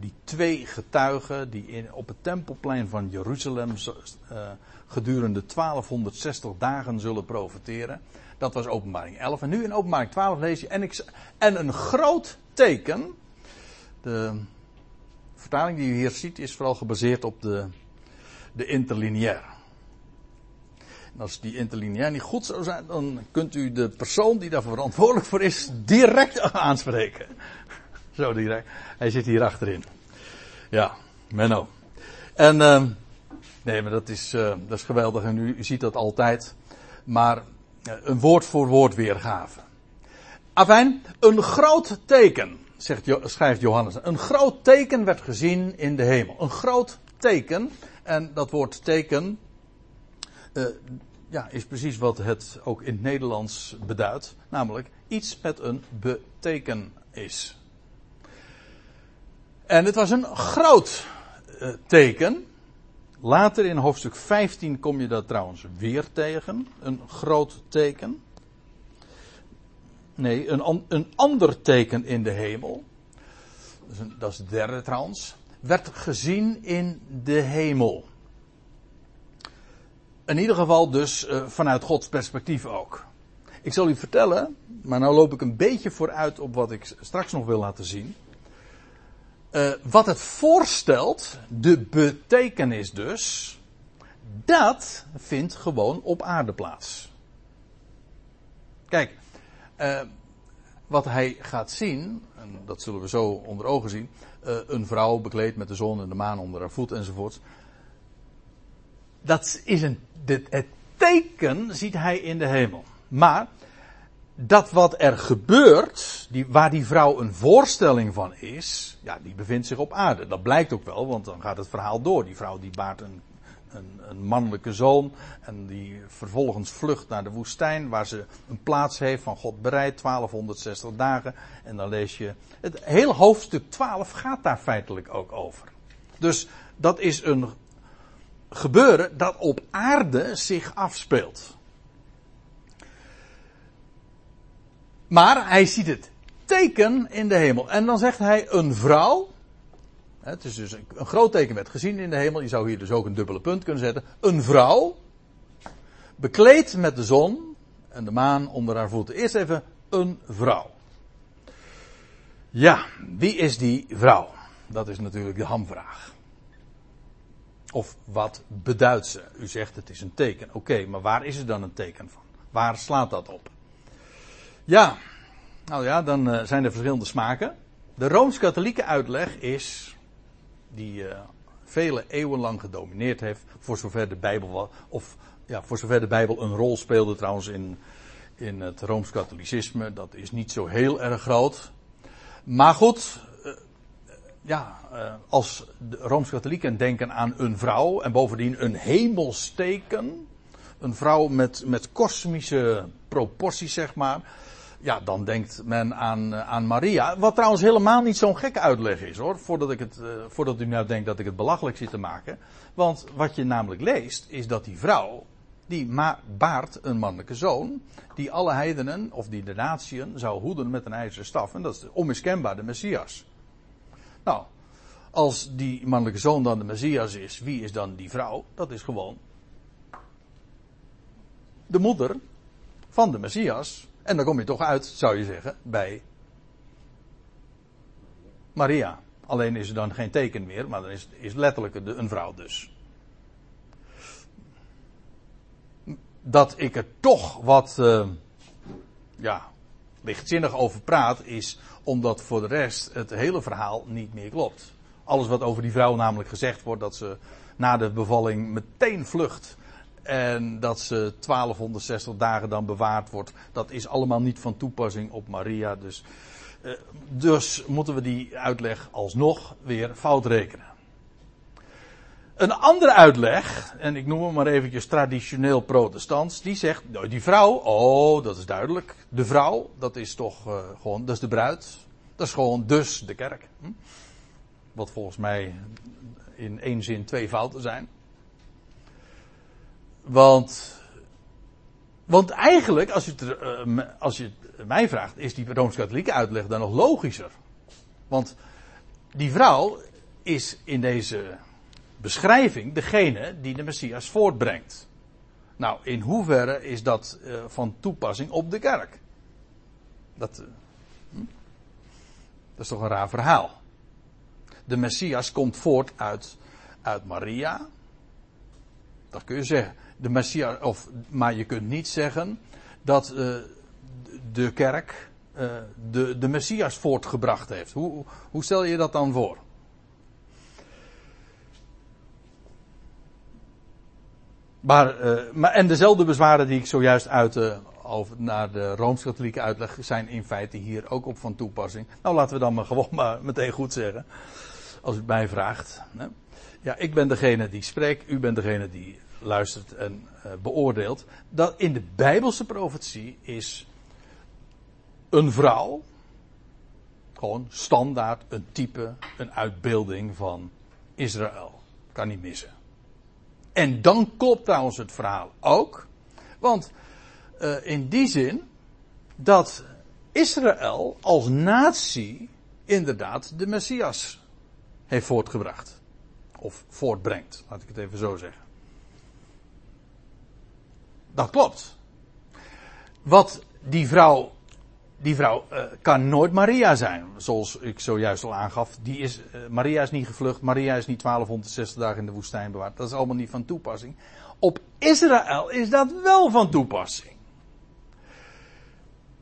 Speaker 1: Die twee getuigen die in, op het tempelplein van Jeruzalem uh, gedurende 1260 dagen zullen profiteren. Dat was openbaring 11. En nu in openbaring 12 lees je. En, en een groot teken. De vertaling die u hier ziet is vooral gebaseerd op de, de interlineair als die interlineair niet goed zou zijn, dan kunt u de persoon die daar verantwoordelijk voor is direct aanspreken. Zo. Hij zit hier achterin. Ja, Menno. En, uh, nee, maar dat is, uh, dat is geweldig en u, ziet dat altijd. Maar uh, een woord voor woord weergave. Afijn, een groot teken, zegt, schrijft Johannes. Een groot teken werd gezien in de hemel. Een groot teken. En dat woord teken, uh, ja, is precies wat het ook in het Nederlands beduidt. Namelijk iets met een betekenis. En het was een groot uh, teken. Later in hoofdstuk 15 kom je dat trouwens weer tegen. Een groot teken. Nee, een, een ander teken in de hemel. Dat is, een, dat is het derde trouwens. Werd gezien in de hemel. In ieder geval dus uh, vanuit Gods perspectief ook. Ik zal u vertellen, maar nou loop ik een beetje vooruit op wat ik straks nog wil laten zien. Uh, wat het voorstelt, de betekenis dus, dat vindt gewoon op aarde plaats. Kijk, uh, wat hij gaat zien, en dat zullen we zo onder ogen zien, een vrouw bekleed met de zon en de maan onder haar voet enzovoort dat is een, dit, het teken ziet hij in de hemel. Maar dat wat er gebeurt, die, waar die vrouw een voorstelling van is, ja, die bevindt zich op aarde. Dat blijkt ook wel, want dan gaat het verhaal door. Die vrouw die baart een een, een, mannelijke zoon. En die vervolgens vlucht naar de woestijn, waar ze een plaats heeft van God bereid, 1260 dagen. En dan lees je. Het hele hoofdstuk 12 gaat daar feitelijk ook over. Dus dat is een gebeuren dat op aarde zich afspeelt. Maar hij ziet het teken in de hemel. En dan zegt hij een vrouw. Het is dus een groot teken werd gezien in de hemel. Je zou hier dus ook een dubbele punt kunnen zetten. Een vrouw. Bekleed met de zon en de maan onder haar voeten. Eerst even een vrouw. Ja, wie is die vrouw? Dat is natuurlijk de hamvraag. Of wat beduidt ze? U zegt het is een teken. Oké, maar waar is er dan een teken van? Waar slaat dat op? Ja, nou ja, dan uh, zijn er verschillende smaken. De rooms-katholieke uitleg is, die uh, vele eeuwen lang gedomineerd heeft, voor zover de Bijbel, of ja, voor zover de Bijbel een rol speelde trouwens in, in het rooms-katholicisme, dat is niet zo heel erg groot. Maar goed, uh, ja, als de rooms-katholieken denken aan een vrouw en bovendien een hemelsteken, een vrouw met, met kosmische proporties, zeg maar ja, dan denkt men aan, eh, aan Maria. Wat trouwens helemaal niet zo'n gekke uitleg is hoor. Voordat, ik het, uh, voordat u nou denkt dat ik het belachelijk zit te maken. Want wat je namelijk leest, is dat die vrouw. die baart een mannelijke zoon. die alle heidenen, of die de natieën, zou hoeden met een ijzeren staf. En dat is onmiskenbaar de messias. Nou, als die mannelijke zoon dan de messias is, wie is dan die vrouw? Dat is gewoon. de moeder van de messias en dan kom je toch uit, zou je zeggen, bij Maria. Alleen is er dan geen teken meer, maar dan is, is letterlijk een vrouw dus. Dat ik er toch wat, uh, ja, lichtzinnig over praat, is omdat voor de rest het hele verhaal niet meer klopt. Alles wat over die vrouw namelijk gezegd wordt, dat ze na de bevalling meteen vlucht en dat ze 1260 dagen dan bewaard wordt. Dat is allemaal niet van toepassing op Maria. Dus, uh, dus moeten we die uitleg alsnog weer fout rekenen. Een andere uitleg, en ik noem hem maar eventjes traditioneel protestants, die zegt, nou, die vrouw, oh, dat is duidelijk. De vrouw, dat is toch uh, gewoon, dat is de bruid. Dat is gewoon dus de kerk. Hm? Wat volgens mij in één zin twee fouten zijn. Want, want eigenlijk, als je, het, uh, als je mij vraagt, is die Rooms-Katholieke uitleg dan nog logischer. Want die vrouw is in deze beschrijving degene die de Messias voortbrengt. Nou, in hoeverre is dat uh, van toepassing op de kerk? Dat, uh, hm? dat is toch een raar verhaal. De Messias komt voort uit, uit Maria. Dat kun je zeggen de Messias, of, maar je kunt niet zeggen dat uh, de kerk uh, de, de Messias voortgebracht heeft. Hoe, hoe stel je dat dan voor? Maar, uh, maar, en dezelfde bezwaren die ik zojuist uitte over, naar de Rooms-Katholieke uitleg zijn in feite hier ook op van toepassing. Nou, laten we dan maar gewoon maar meteen goed zeggen. Als u het mij vraagt. Ja, ik ben degene die spreekt, u bent degene die luistert en uh, beoordeelt. Dat in de Bijbelse profetie is een vrouw gewoon standaard een type, een uitbeelding van Israël. Kan niet missen. En dan klopt trouwens het verhaal ook. Want uh, in die zin dat Israël als natie inderdaad de Messias heeft voortgebracht. Of voortbrengt, laat ik het even zo zeggen. Dat klopt. Wat die vrouw, die vrouw uh, kan nooit Maria zijn. Zoals ik zojuist al aangaf. Die is, uh, Maria is niet gevlucht. Maria is niet 1260 dagen in de woestijn bewaard. Dat is allemaal niet van toepassing. Op Israël is dat wel van toepassing.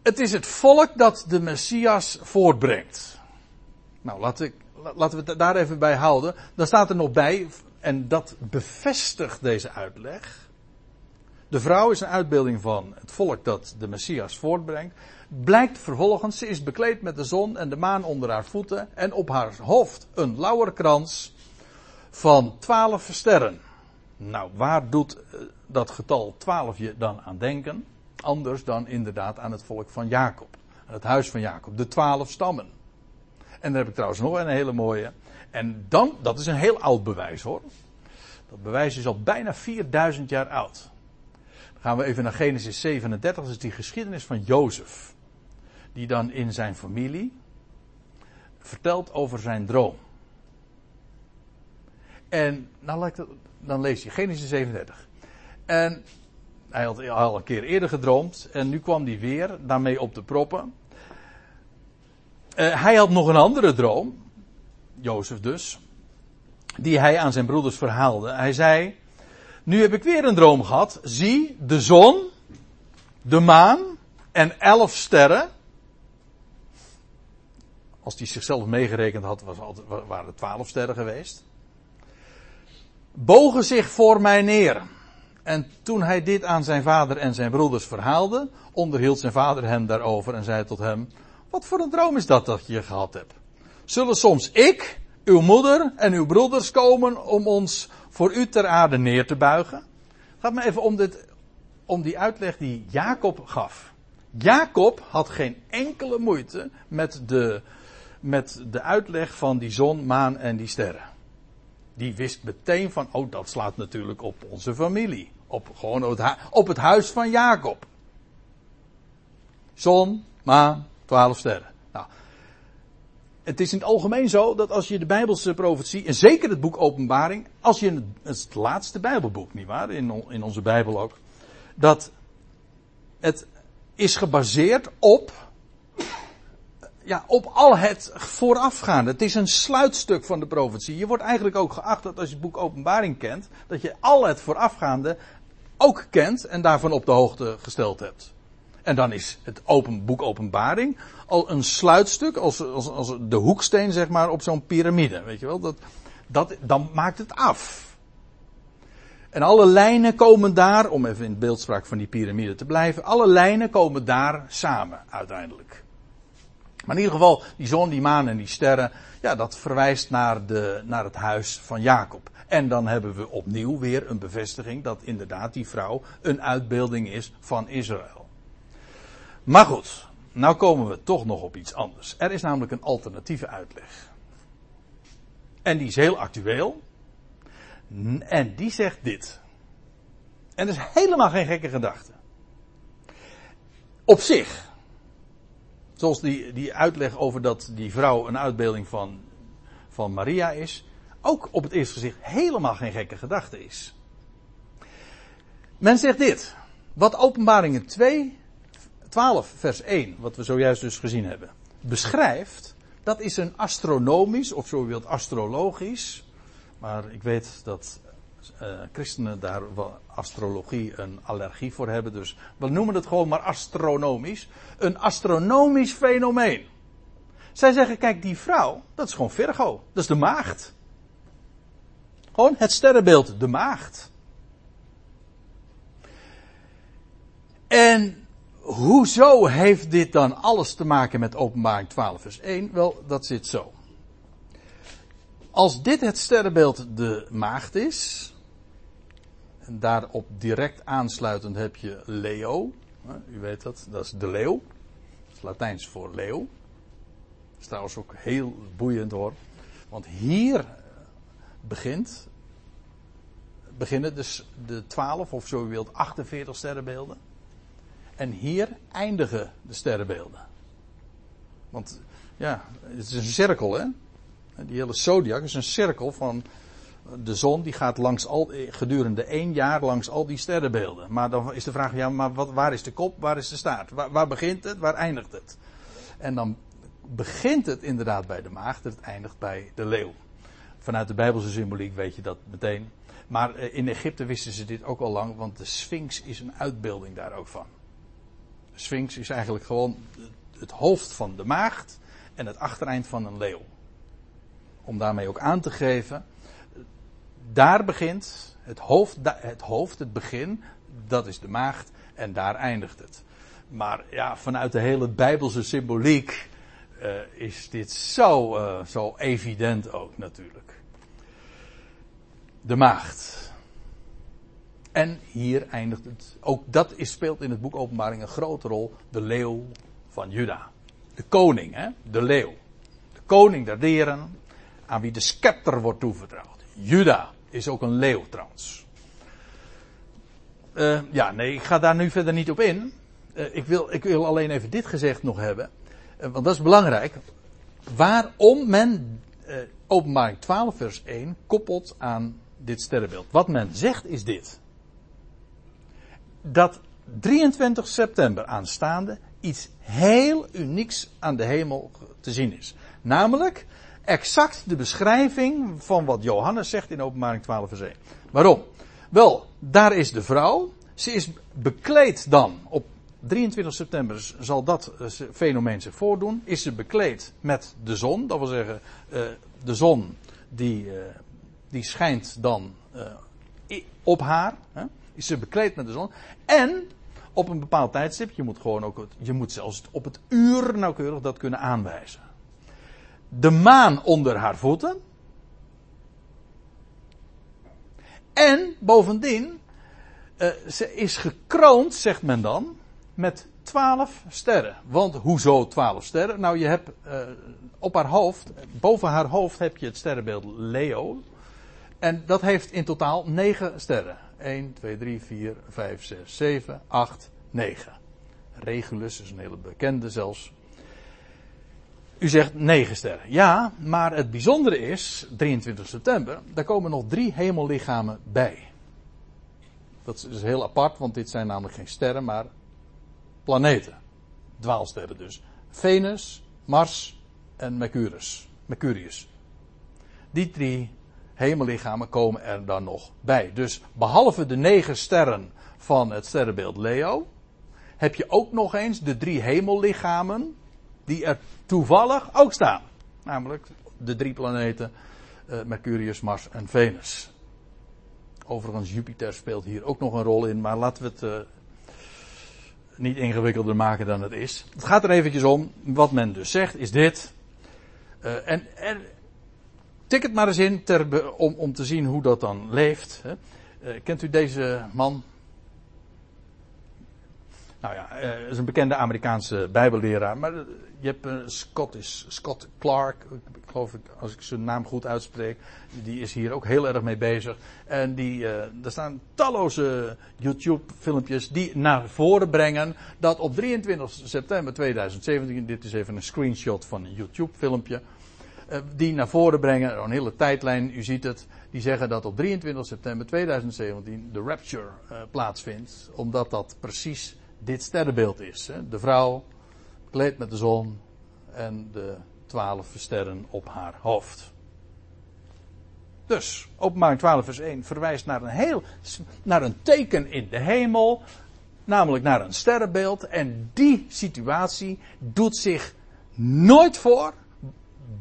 Speaker 1: Het is het volk dat de Messias voortbrengt. Nou, laat ik, laten we het daar even bij houden. Dan staat er nog bij, en dat bevestigt deze uitleg. De vrouw is een uitbeelding van het volk dat de Messias voortbrengt. Blijkt vervolgens, ze is bekleed met de zon en de maan onder haar voeten en op haar hoofd een lauwerkrans van twaalf sterren. Nou, waar doet eh, dat getal 12 je dan aan denken? Anders dan inderdaad aan het volk van Jacob. Het huis van Jacob. De twaalf stammen. En daar heb ik trouwens nog een hele mooie. En dan, dat is een heel oud bewijs hoor. Dat bewijs is al bijna 4000 jaar oud. Gaan we even naar Genesis 37. Dat is die geschiedenis van Jozef. Die dan in zijn familie vertelt over zijn droom. En nou, dan lees je Genesis 37. En hij had al een keer eerder gedroomd. En nu kwam hij weer daarmee op de proppen. Uh, hij had nog een andere droom. Jozef dus. Die hij aan zijn broeders verhaalde. Hij zei. Nu heb ik weer een droom gehad. Zie, de zon, de maan en elf sterren. Als hij zichzelf meegerekend had, was altijd, waren het twaalf sterren geweest. Bogen zich voor mij neer. En toen hij dit aan zijn vader en zijn broeders verhaalde, onderhield zijn vader hem daarover en zei tot hem: Wat voor een droom is dat dat je gehad hebt? Zullen soms ik, uw moeder en uw broeders komen om ons voor u ter aarde neer te buigen? Gaat me even om, dit, om die uitleg die Jacob gaf. Jacob had geen enkele moeite met de, met de uitleg van die zon, maan en die sterren. Die wist meteen van, oh dat slaat natuurlijk op onze familie. Op, gewoon op het huis van Jacob. Zon, maan, twaalf sterren. Het is in het algemeen zo dat als je de Bijbelse profetie, en zeker het boek Openbaring, als je het, het laatste Bijbelboek, nietwaar, in, in onze Bijbel ook, dat het is gebaseerd op ja, op al het voorafgaande. Het is een sluitstuk van de profetie. Je wordt eigenlijk ook geacht dat als je het boek Openbaring kent, dat je al het voorafgaande ook kent en daarvan op de hoogte gesteld hebt. En dan is het open, boek Openbaring al een sluitstuk, als, als, als de hoeksteen zeg maar op zo'n piramide. Weet je wel, dat, dat, dan maakt het af. En alle lijnen komen daar, om even in het beeldspraak van die piramide te blijven, alle lijnen komen daar samen uiteindelijk. Maar in ieder geval, die zon, die maan en die sterren, ja, dat verwijst naar, de, naar het huis van Jacob. En dan hebben we opnieuw weer een bevestiging dat inderdaad die vrouw een uitbeelding is van Israël. Maar goed, nou komen we toch nog op iets anders. Er is namelijk een alternatieve uitleg. En die is heel actueel. En die zegt dit. En dat is helemaal geen gekke gedachte. Op zich Zoals die, die uitleg over dat die vrouw een uitbeelding van, van Maria is. Ook op het eerste gezicht helemaal geen gekke gedachte is. Men zegt dit. Wat openbaringen 2, 12 vers 1, wat we zojuist dus gezien hebben, beschrijft. Dat is een astronomisch, of zo wilt astrologisch. Maar ik weet dat uh, christenen daar astrologie een allergie voor hebben. Dus we noemen het gewoon maar astronomisch. Een astronomisch fenomeen. Zij zeggen, kijk, die vrouw, dat is gewoon Virgo. Dat is de maagd. Gewoon het sterrenbeeld, de maagd. En hoezo heeft dit dan alles te maken met openbaring 12 vers 1? Wel, dat zit zo. Als dit het sterrenbeeld de maagd is, en daarop direct aansluitend heb je Leo. U weet dat, dat is de leeuw. Dat is Latijns voor leeuw. Dat is trouwens ook heel boeiend hoor. Want hier begint, beginnen dus de 12 of zo u wilt 48 sterrenbeelden. En hier eindigen de sterrenbeelden. Want ja, het is een cirkel hè. Die hele zodiac is een cirkel van de zon die gaat langs al, gedurende één jaar langs al die sterrenbeelden. Maar dan is de vraag, ja, maar wat, waar is de kop, waar is de staart? Waar, waar, begint het, waar eindigt het? En dan begint het inderdaad bij de maagd, het eindigt bij de leeuw. Vanuit de Bijbelse symboliek weet je dat meteen. Maar eh, in Egypte wisten ze dit ook al lang, want de Sphinx is een uitbeelding daar ook van. Sphinx is eigenlijk gewoon het hoofd van de maagd en het achtereind van een leeuw. Om daarmee ook aan te geven daar begint het hoofd, het hoofd, het begin, dat is de maagd en daar eindigt het. Maar ja, vanuit de hele Bijbelse symboliek uh, is dit zo, uh, zo evident ook natuurlijk. De maagd. En hier eindigt het. Ook dat is, speelt in het boek Openbaring een grote rol. De leeuw van Juda. De koning, hè? de leeuw. De koning der dieren, aan wie de scepter wordt toevertrouwd. Juda is ook een leeuw trouwens. Uh, ja, nee, ik ga daar nu verder niet op in. Uh, ik, wil, ik wil alleen even dit gezegd nog hebben. Uh, want dat is belangrijk. Waarom men openbaring 12 vers 1 koppelt aan dit sterrenbeeld. Wat men zegt is dit. Dat 23 september aanstaande iets heel unieks aan de hemel te zien is. Namelijk exact de beschrijving van wat Johannes zegt in openbaring 12 vers 1. Waarom? Wel, daar is de vrouw. Ze is bekleed dan. Op 23 september zal dat eh, fenomeen zich voordoen. Is ze bekleed met de zon. Dat wil zeggen, uh, de zon die, uh, die schijnt dan op haar. Is ze bekleed met de zon. En op een bepaald tijdstip. Je moet gewoon ook, je moet zelfs op het uur nauwkeurig dat kunnen aanwijzen. De maan onder haar voeten. En bovendien, uh, ze is gekroond, zegt men dan, met twaalf sterren. Want hoezo twaalf sterren? Nou, je hebt uh, op haar hoofd, boven haar hoofd heb je het sterrenbeeld Leo. En dat heeft in totaal negen sterren. 1, 2, 3, 4, 5, 6, 7, 8, 9. Regulus is een hele bekende zelfs. U zegt 9 sterren. Ja, maar het bijzondere is, 23 september, daar komen nog drie hemellichamen bij. Dat is heel apart, want dit zijn namelijk geen sterren, maar planeten. Dwaalsterren dus. Venus, Mars en Mercurius. Mercurius. Die drie hemellichamen komen er dan nog bij. Dus behalve de negen sterren van het sterrenbeeld Leo, heb je ook nog eens de drie hemellichamen die er toevallig ook staan. Namelijk de drie planeten uh, Mercurius, Mars en Venus. Overigens, Jupiter speelt hier ook nog een rol in, maar laten we het uh, niet ingewikkelder maken dan het is. Het gaat er eventjes om, wat men dus zegt is dit. Uh, en er, tik het maar eens in om, om te zien hoe dat dan leeft. Hè. kent u deze man? Nou ja, uh, is een bekende Amerikaanse bijbelleraar. Maar je hebt Scott, is Scott Clark, ik geloof ik, als ik zijn naam goed uitspreek. Die is hier ook heel erg mee bezig. En die, er staan talloze YouTube-filmpjes die naar voren brengen dat op 23 september 2017, dit is even een screenshot van een YouTube-filmpje. Uh, die naar voren brengen, een hele tijdlijn, u ziet het. Die zeggen dat op 23 september 2017 de rapture plaatsvindt. Omdat dat precies dit sterrenbeeld is. Hè? De vrouw, gekleed met de zon en de twaalf sterren op haar hoofd. Dus, openbaring 12 vers 1 verwijst naar een heel, naar een teken in de hemel, namelijk naar een sterrenbeeld. En die situatie doet zich nooit voor,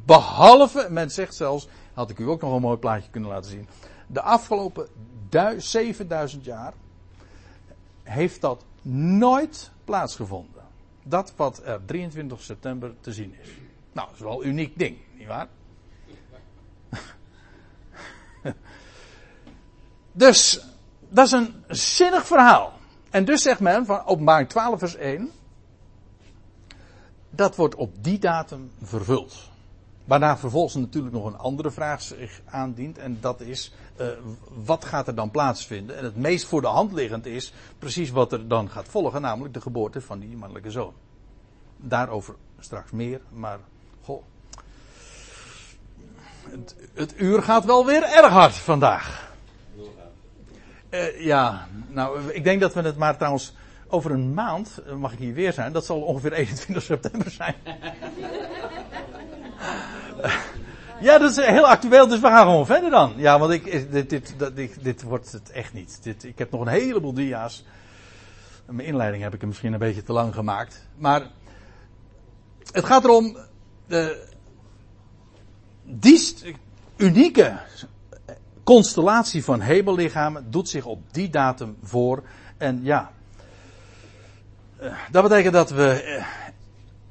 Speaker 1: behalve, men zegt zelfs, had ik u ook nog een mooi plaatje kunnen laten zien, de afgelopen 7000 jaar heeft dat nooit plaatsgevonden. Dat wat er 23 september te zien is. Nou, dat is wel een uniek ding, nietwaar? dus, dat is een zinnig verhaal. En dus zegt men van openbaring 12 vers 1. Dat wordt op die datum vervuld. Waarna vervolgens natuurlijk nog een andere vraag zich aandient. En dat is, uh, wat gaat er dan plaatsvinden? En het meest voor de hand liggend is precies wat er dan gaat volgen. Namelijk de geboorte van die mannelijke zoon. Daarover straks meer. Maar, goh. Het, het uur gaat wel weer erg hard vandaag. Uh, ja, nou, ik denk dat we het maar trouwens over een maand, mag ik hier weer zijn, dat zal ongeveer 21 september zijn. Ja, dat is heel actueel, dus we gaan gewoon verder dan. Ja, want ik, dit, dit, dit, wordt het echt niet. Dit, ik heb nog een heleboel dia's. Mijn inleiding heb ik hem misschien een beetje te lang gemaakt. Maar het gaat erom. De, die unieke constellatie van hemellichamen doet zich op die datum voor. En ja, eh, dat betekent dat we eh,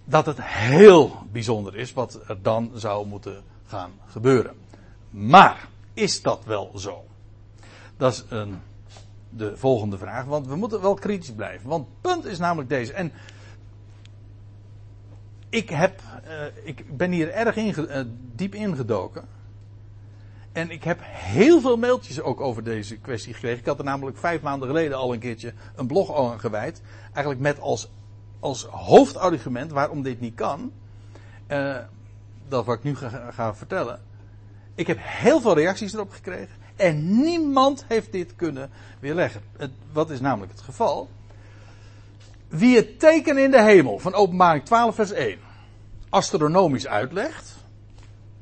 Speaker 1: dat het heel bijzonder is wat er dan zou moeten gaan gebeuren. Maar is dat wel zo? Dat is een de volgende vraag, want we moeten wel kritisch blijven. Want punt is namelijk deze. En ik, heb, uh, ik ben hier erg inge, uh, diep ingedoken. En ik heb heel veel mailtjes ook over deze kwestie gekregen. Ik had er namelijk vijf maanden geleden al een keertje een blog aan gewijd. Eigenlijk met als, als hoofdargument waarom dit niet kan. Uh, dat wat ik nu ga, vertellen. Ik heb heel veel reacties erop gekregen. En niemand heeft dit kunnen weerleggen. Wat is namelijk het geval? Wie het teken in de hemel van openbaring 12 vers 1 astronomisch uitlegt,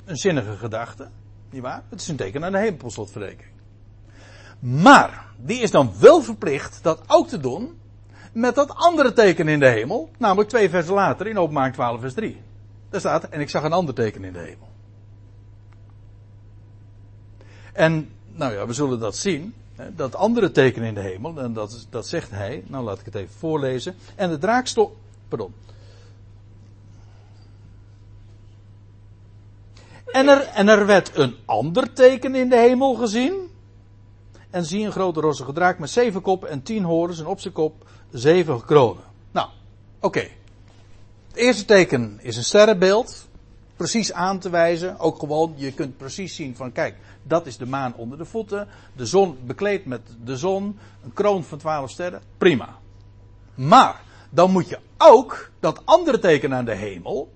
Speaker 1: een zinnige gedachte, niet waar? Het is een teken aan de hemel. Maar, die is dan wel verplicht dat ook te doen met dat andere teken in de hemel, namelijk twee versen later in openbaring 12 vers 3. Daar staat, en ik zag een ander teken in de hemel. En, nou ja, we zullen dat zien. Dat andere teken in de hemel, en dat, dat zegt hij, nou laat ik het even voorlezen. En de draakstok, pardon. En er, en er werd een ander teken in de hemel gezien. En zie een grote rossige draak met zeven koppen en tien horens en op zijn kop zeven kronen. Nou, oké. Het eerste teken is een sterrenbeeld. Precies aan te wijzen. Ook gewoon, je kunt precies zien van kijk, dat is de maan onder de voeten. De zon bekleed met de zon. Een kroon van twaalf sterren. Prima. Maar, dan moet je ook dat andere teken aan de hemel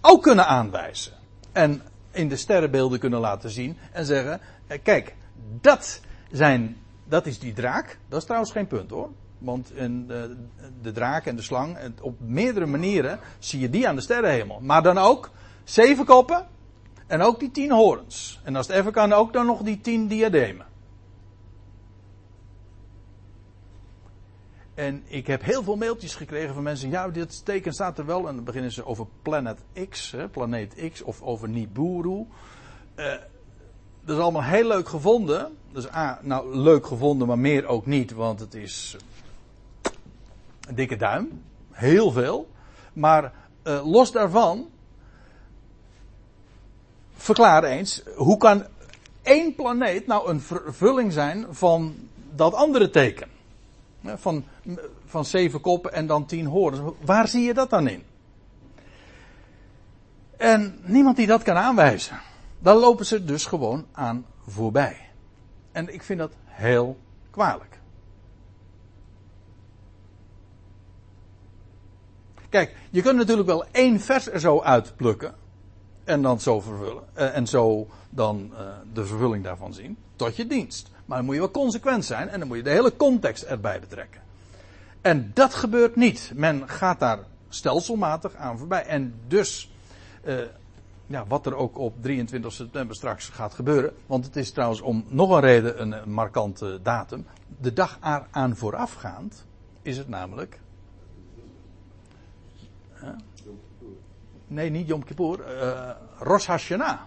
Speaker 1: ook kunnen aanwijzen. En in de sterrenbeelden kunnen laten zien. En zeggen, eh, kijk, dat zijn, dat is die draak. Dat is trouwens geen punt hoor. Want de, de draak en de slang, op meerdere manieren zie je die aan de sterrenhemel. Maar dan ook zeven koppen en ook die tien horens. En als het even kan, ook dan nog die tien diademen. En ik heb heel veel mailtjes gekregen van mensen. Ja, dit teken staat er wel. En dan beginnen ze over Planet X, hè, Planeet X, of over Nibiru. Uh, dat is allemaal heel leuk gevonden. Dus A, nou leuk gevonden, maar meer ook niet, want het is dikke duim. Heel veel. Maar uh, los daarvan, verklaar eens, hoe kan één planeet nou een vervulling zijn van dat andere teken? Van, van zeven koppen en dan tien horens. Waar zie je dat dan in? En niemand die dat kan aanwijzen. Dan lopen ze dus gewoon aan voorbij. En ik vind dat heel kwalijk. Kijk, je kunt natuurlijk wel één vers er zo uitplukken. En dan zo vervullen. Eh, en zo dan uh, de vervulling daarvan zien. Tot je dienst. Maar dan moet je wel consequent zijn en dan moet je de hele context erbij betrekken. En dat gebeurt niet. Men gaat daar stelselmatig aan voorbij. En dus, ja, wat er ook op 23 september straks gaat gebeuren. Want het is trouwens om nog een reden een markante datum. De dag aan voorafgaand is het namelijk. Nee, niet Yom Kippur. Uh, Rosh Hashanah.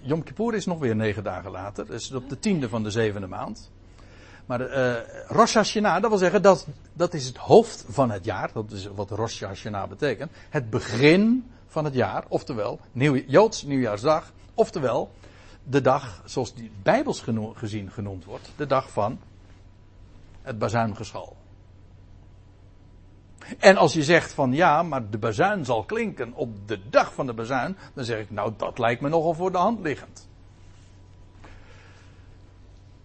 Speaker 1: Yom Kippur is nog weer negen dagen later. Dat is op de tiende van de zevende maand. Maar uh, Rosh Hashanah, dat wil zeggen, dat, dat is het hoofd van het jaar. Dat is wat Rosh Hashanah betekent. Het begin van het jaar. Oftewel, nieuw, Joods nieuwjaarsdag. Oftewel, de dag, zoals die bijbels gezien genoemd wordt. De dag van het bazuingeschal. En als je zegt van ja, maar de bazuin zal klinken op de dag van de bazuin, dan zeg ik nou dat lijkt me nogal voor de hand liggend.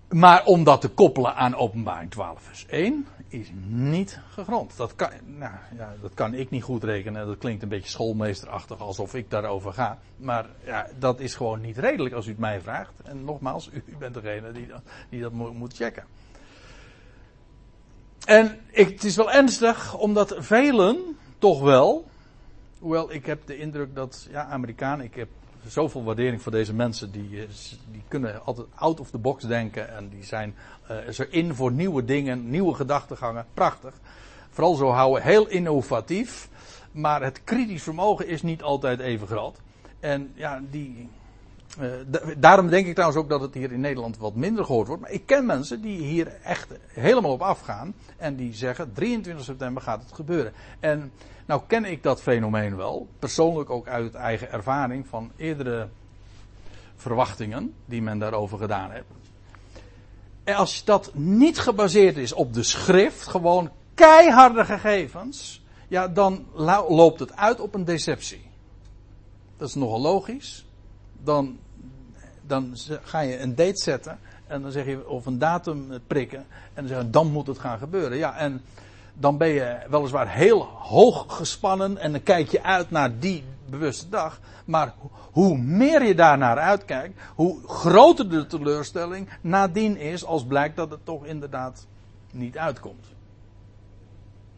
Speaker 1: Maar om dat te koppelen aan openbaring 12 vers 1 is niet gegrond. Dat kan, nou, ja, dat kan ik niet goed rekenen. Dat klinkt een beetje schoolmeesterachtig alsof ik daarover ga. Maar ja, dat is gewoon niet redelijk als u het mij vraagt. En nogmaals, u, bent degene die, die dat moet checken. En ik, het is wel ernstig, omdat velen toch wel, hoewel ik heb de indruk dat, ja, Amerikanen, ik heb zoveel waardering voor deze mensen, die, eh, die kunnen altijd out of the box denken en die zijn uh, er in voor nieuwe dingen, nieuwe gedachtegangen, prachtig. Vooral zo houden, heel innovatief, maar het kritisch vermogen is niet altijd even groot. En ja, die, uh, daarom denk ik trouwens ook dat het hier in Nederland wat minder gehoord wordt. Maar ik ken mensen die hier echt helemaal op afgaan. En die zeggen 23 september gaat het gebeuren. En nou ken ik dat fenomeen wel. Persoonlijk ook uit eigen ervaring van eerdere verwachtingen die men daarover gedaan heeft. En als dat niet gebaseerd is op de schrift, gewoon keiharde gegevens, ja, dan loopt het uit op een deceptie. Dat is nogal logisch. Dan, dan ga je een date zetten en dan zeg je of een datum prikken en dan zeg je dan moet het gaan gebeuren. Ja, en dan ben je weliswaar heel hoog gespannen en dan kijk je uit naar die bewuste dag. Maar hoe meer je daarnaar uitkijkt, hoe groter de teleurstelling nadien is als blijkt dat het toch inderdaad niet uitkomt.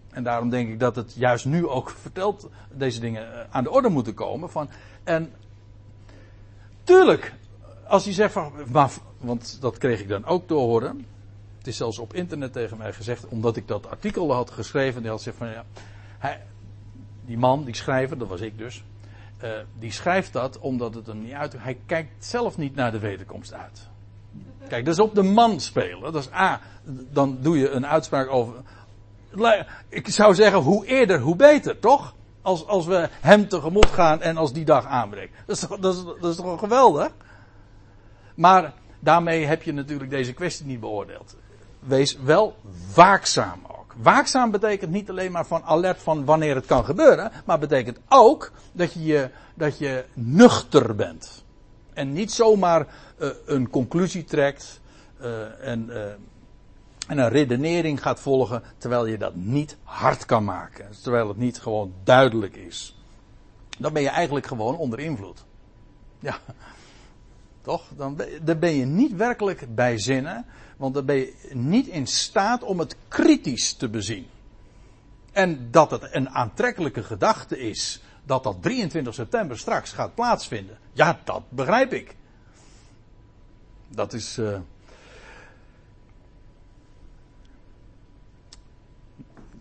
Speaker 1: En daarom denk ik dat het juist nu ook verteld deze dingen eh, aan de orde moeten komen. Van, en tuurlijk, als hij zegt van, maar, want dat kreeg ik dan ook te horen. Het is zelfs op internet tegen mij gezegd, omdat ik dat artikel had geschreven. Die had gezegd van ja, hij, die man, die schrijver, dat was ik dus. Uh, die schrijft dat omdat het hem niet uit. Hij kijkt zelf niet naar de wederkomst uit. Kijk, dat is op de man spelen. Dat is A. Dan doe je een uitspraak over. Ik zou zeggen, hoe eerder, hoe beter, toch? Als, als we hem tegemoet gaan en als die dag aanbreekt. Dat is, dat, is, dat is toch geweldig? Maar daarmee heb je natuurlijk deze kwestie niet beoordeeld. Wees wel waakzaam ook. Waakzaam betekent niet alleen maar van alert van wanneer het kan gebeuren, maar betekent ook dat je, dat je nuchter bent. En niet zomaar uh, een conclusie trekt uh, en, uh, en een redenering gaat volgen terwijl je dat niet hard kan maken. Terwijl het niet gewoon duidelijk is. Dan ben je eigenlijk gewoon onder invloed. Ja, toch? Dan ben je niet werkelijk bij zinnen, want dan ben je niet in staat om het kritisch te bezien. En dat het een aantrekkelijke gedachte is dat dat 23 september straks gaat plaatsvinden. Ja, dat begrijp ik. Dat is. Uh...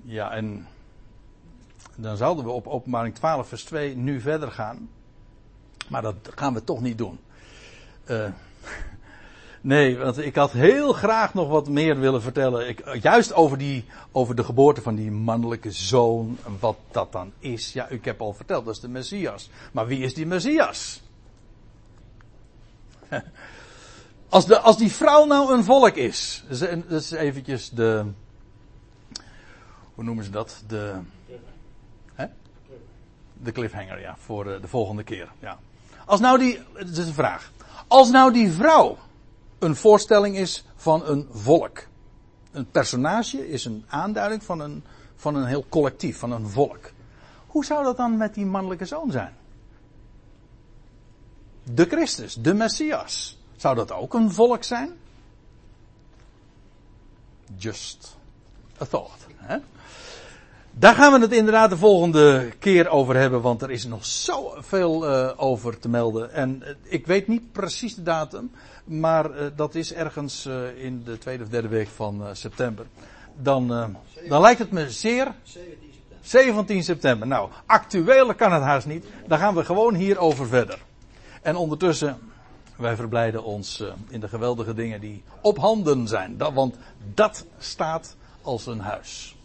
Speaker 1: Ja, en dan zouden we op openbaring 12 vers 2 nu verder gaan. Maar dat gaan we toch niet doen. Uh, nee, want ik had heel graag nog wat meer willen vertellen. Ik, juist over, die, over de geboorte van die mannelijke zoon. Wat dat dan is. Ja, ik heb al verteld, dat is de Messias. Maar wie is die Messias? Als, de, als die vrouw nou een volk is. Dat is eventjes de. Hoe noemen ze dat? De. Hè? De cliffhanger, ja. Voor de, de volgende keer. Ja. Als nou die. Dat is een vraag. Als nou die vrouw een voorstelling is van een volk. Een personage is een aanduiding van een, van een heel collectief, van een volk. Hoe zou dat dan met die mannelijke zoon zijn? De Christus, de Messias. Zou dat ook een volk zijn? Just a thought. Hè? Daar gaan we het inderdaad de volgende keer over hebben, want er is nog zoveel uh, over te melden. En uh, ik weet niet precies de datum, maar uh, dat is ergens in de tweede of derde week van september. Dan, dan lijkt het me zeer. 17 september. 17 september. Nou, actueler kan het haast niet. Dan gaan we gewoon hierover verder. En ondertussen, wij verblijden ons in de geweldige dingen die op handen zijn. Dat, want dat staat als een huis.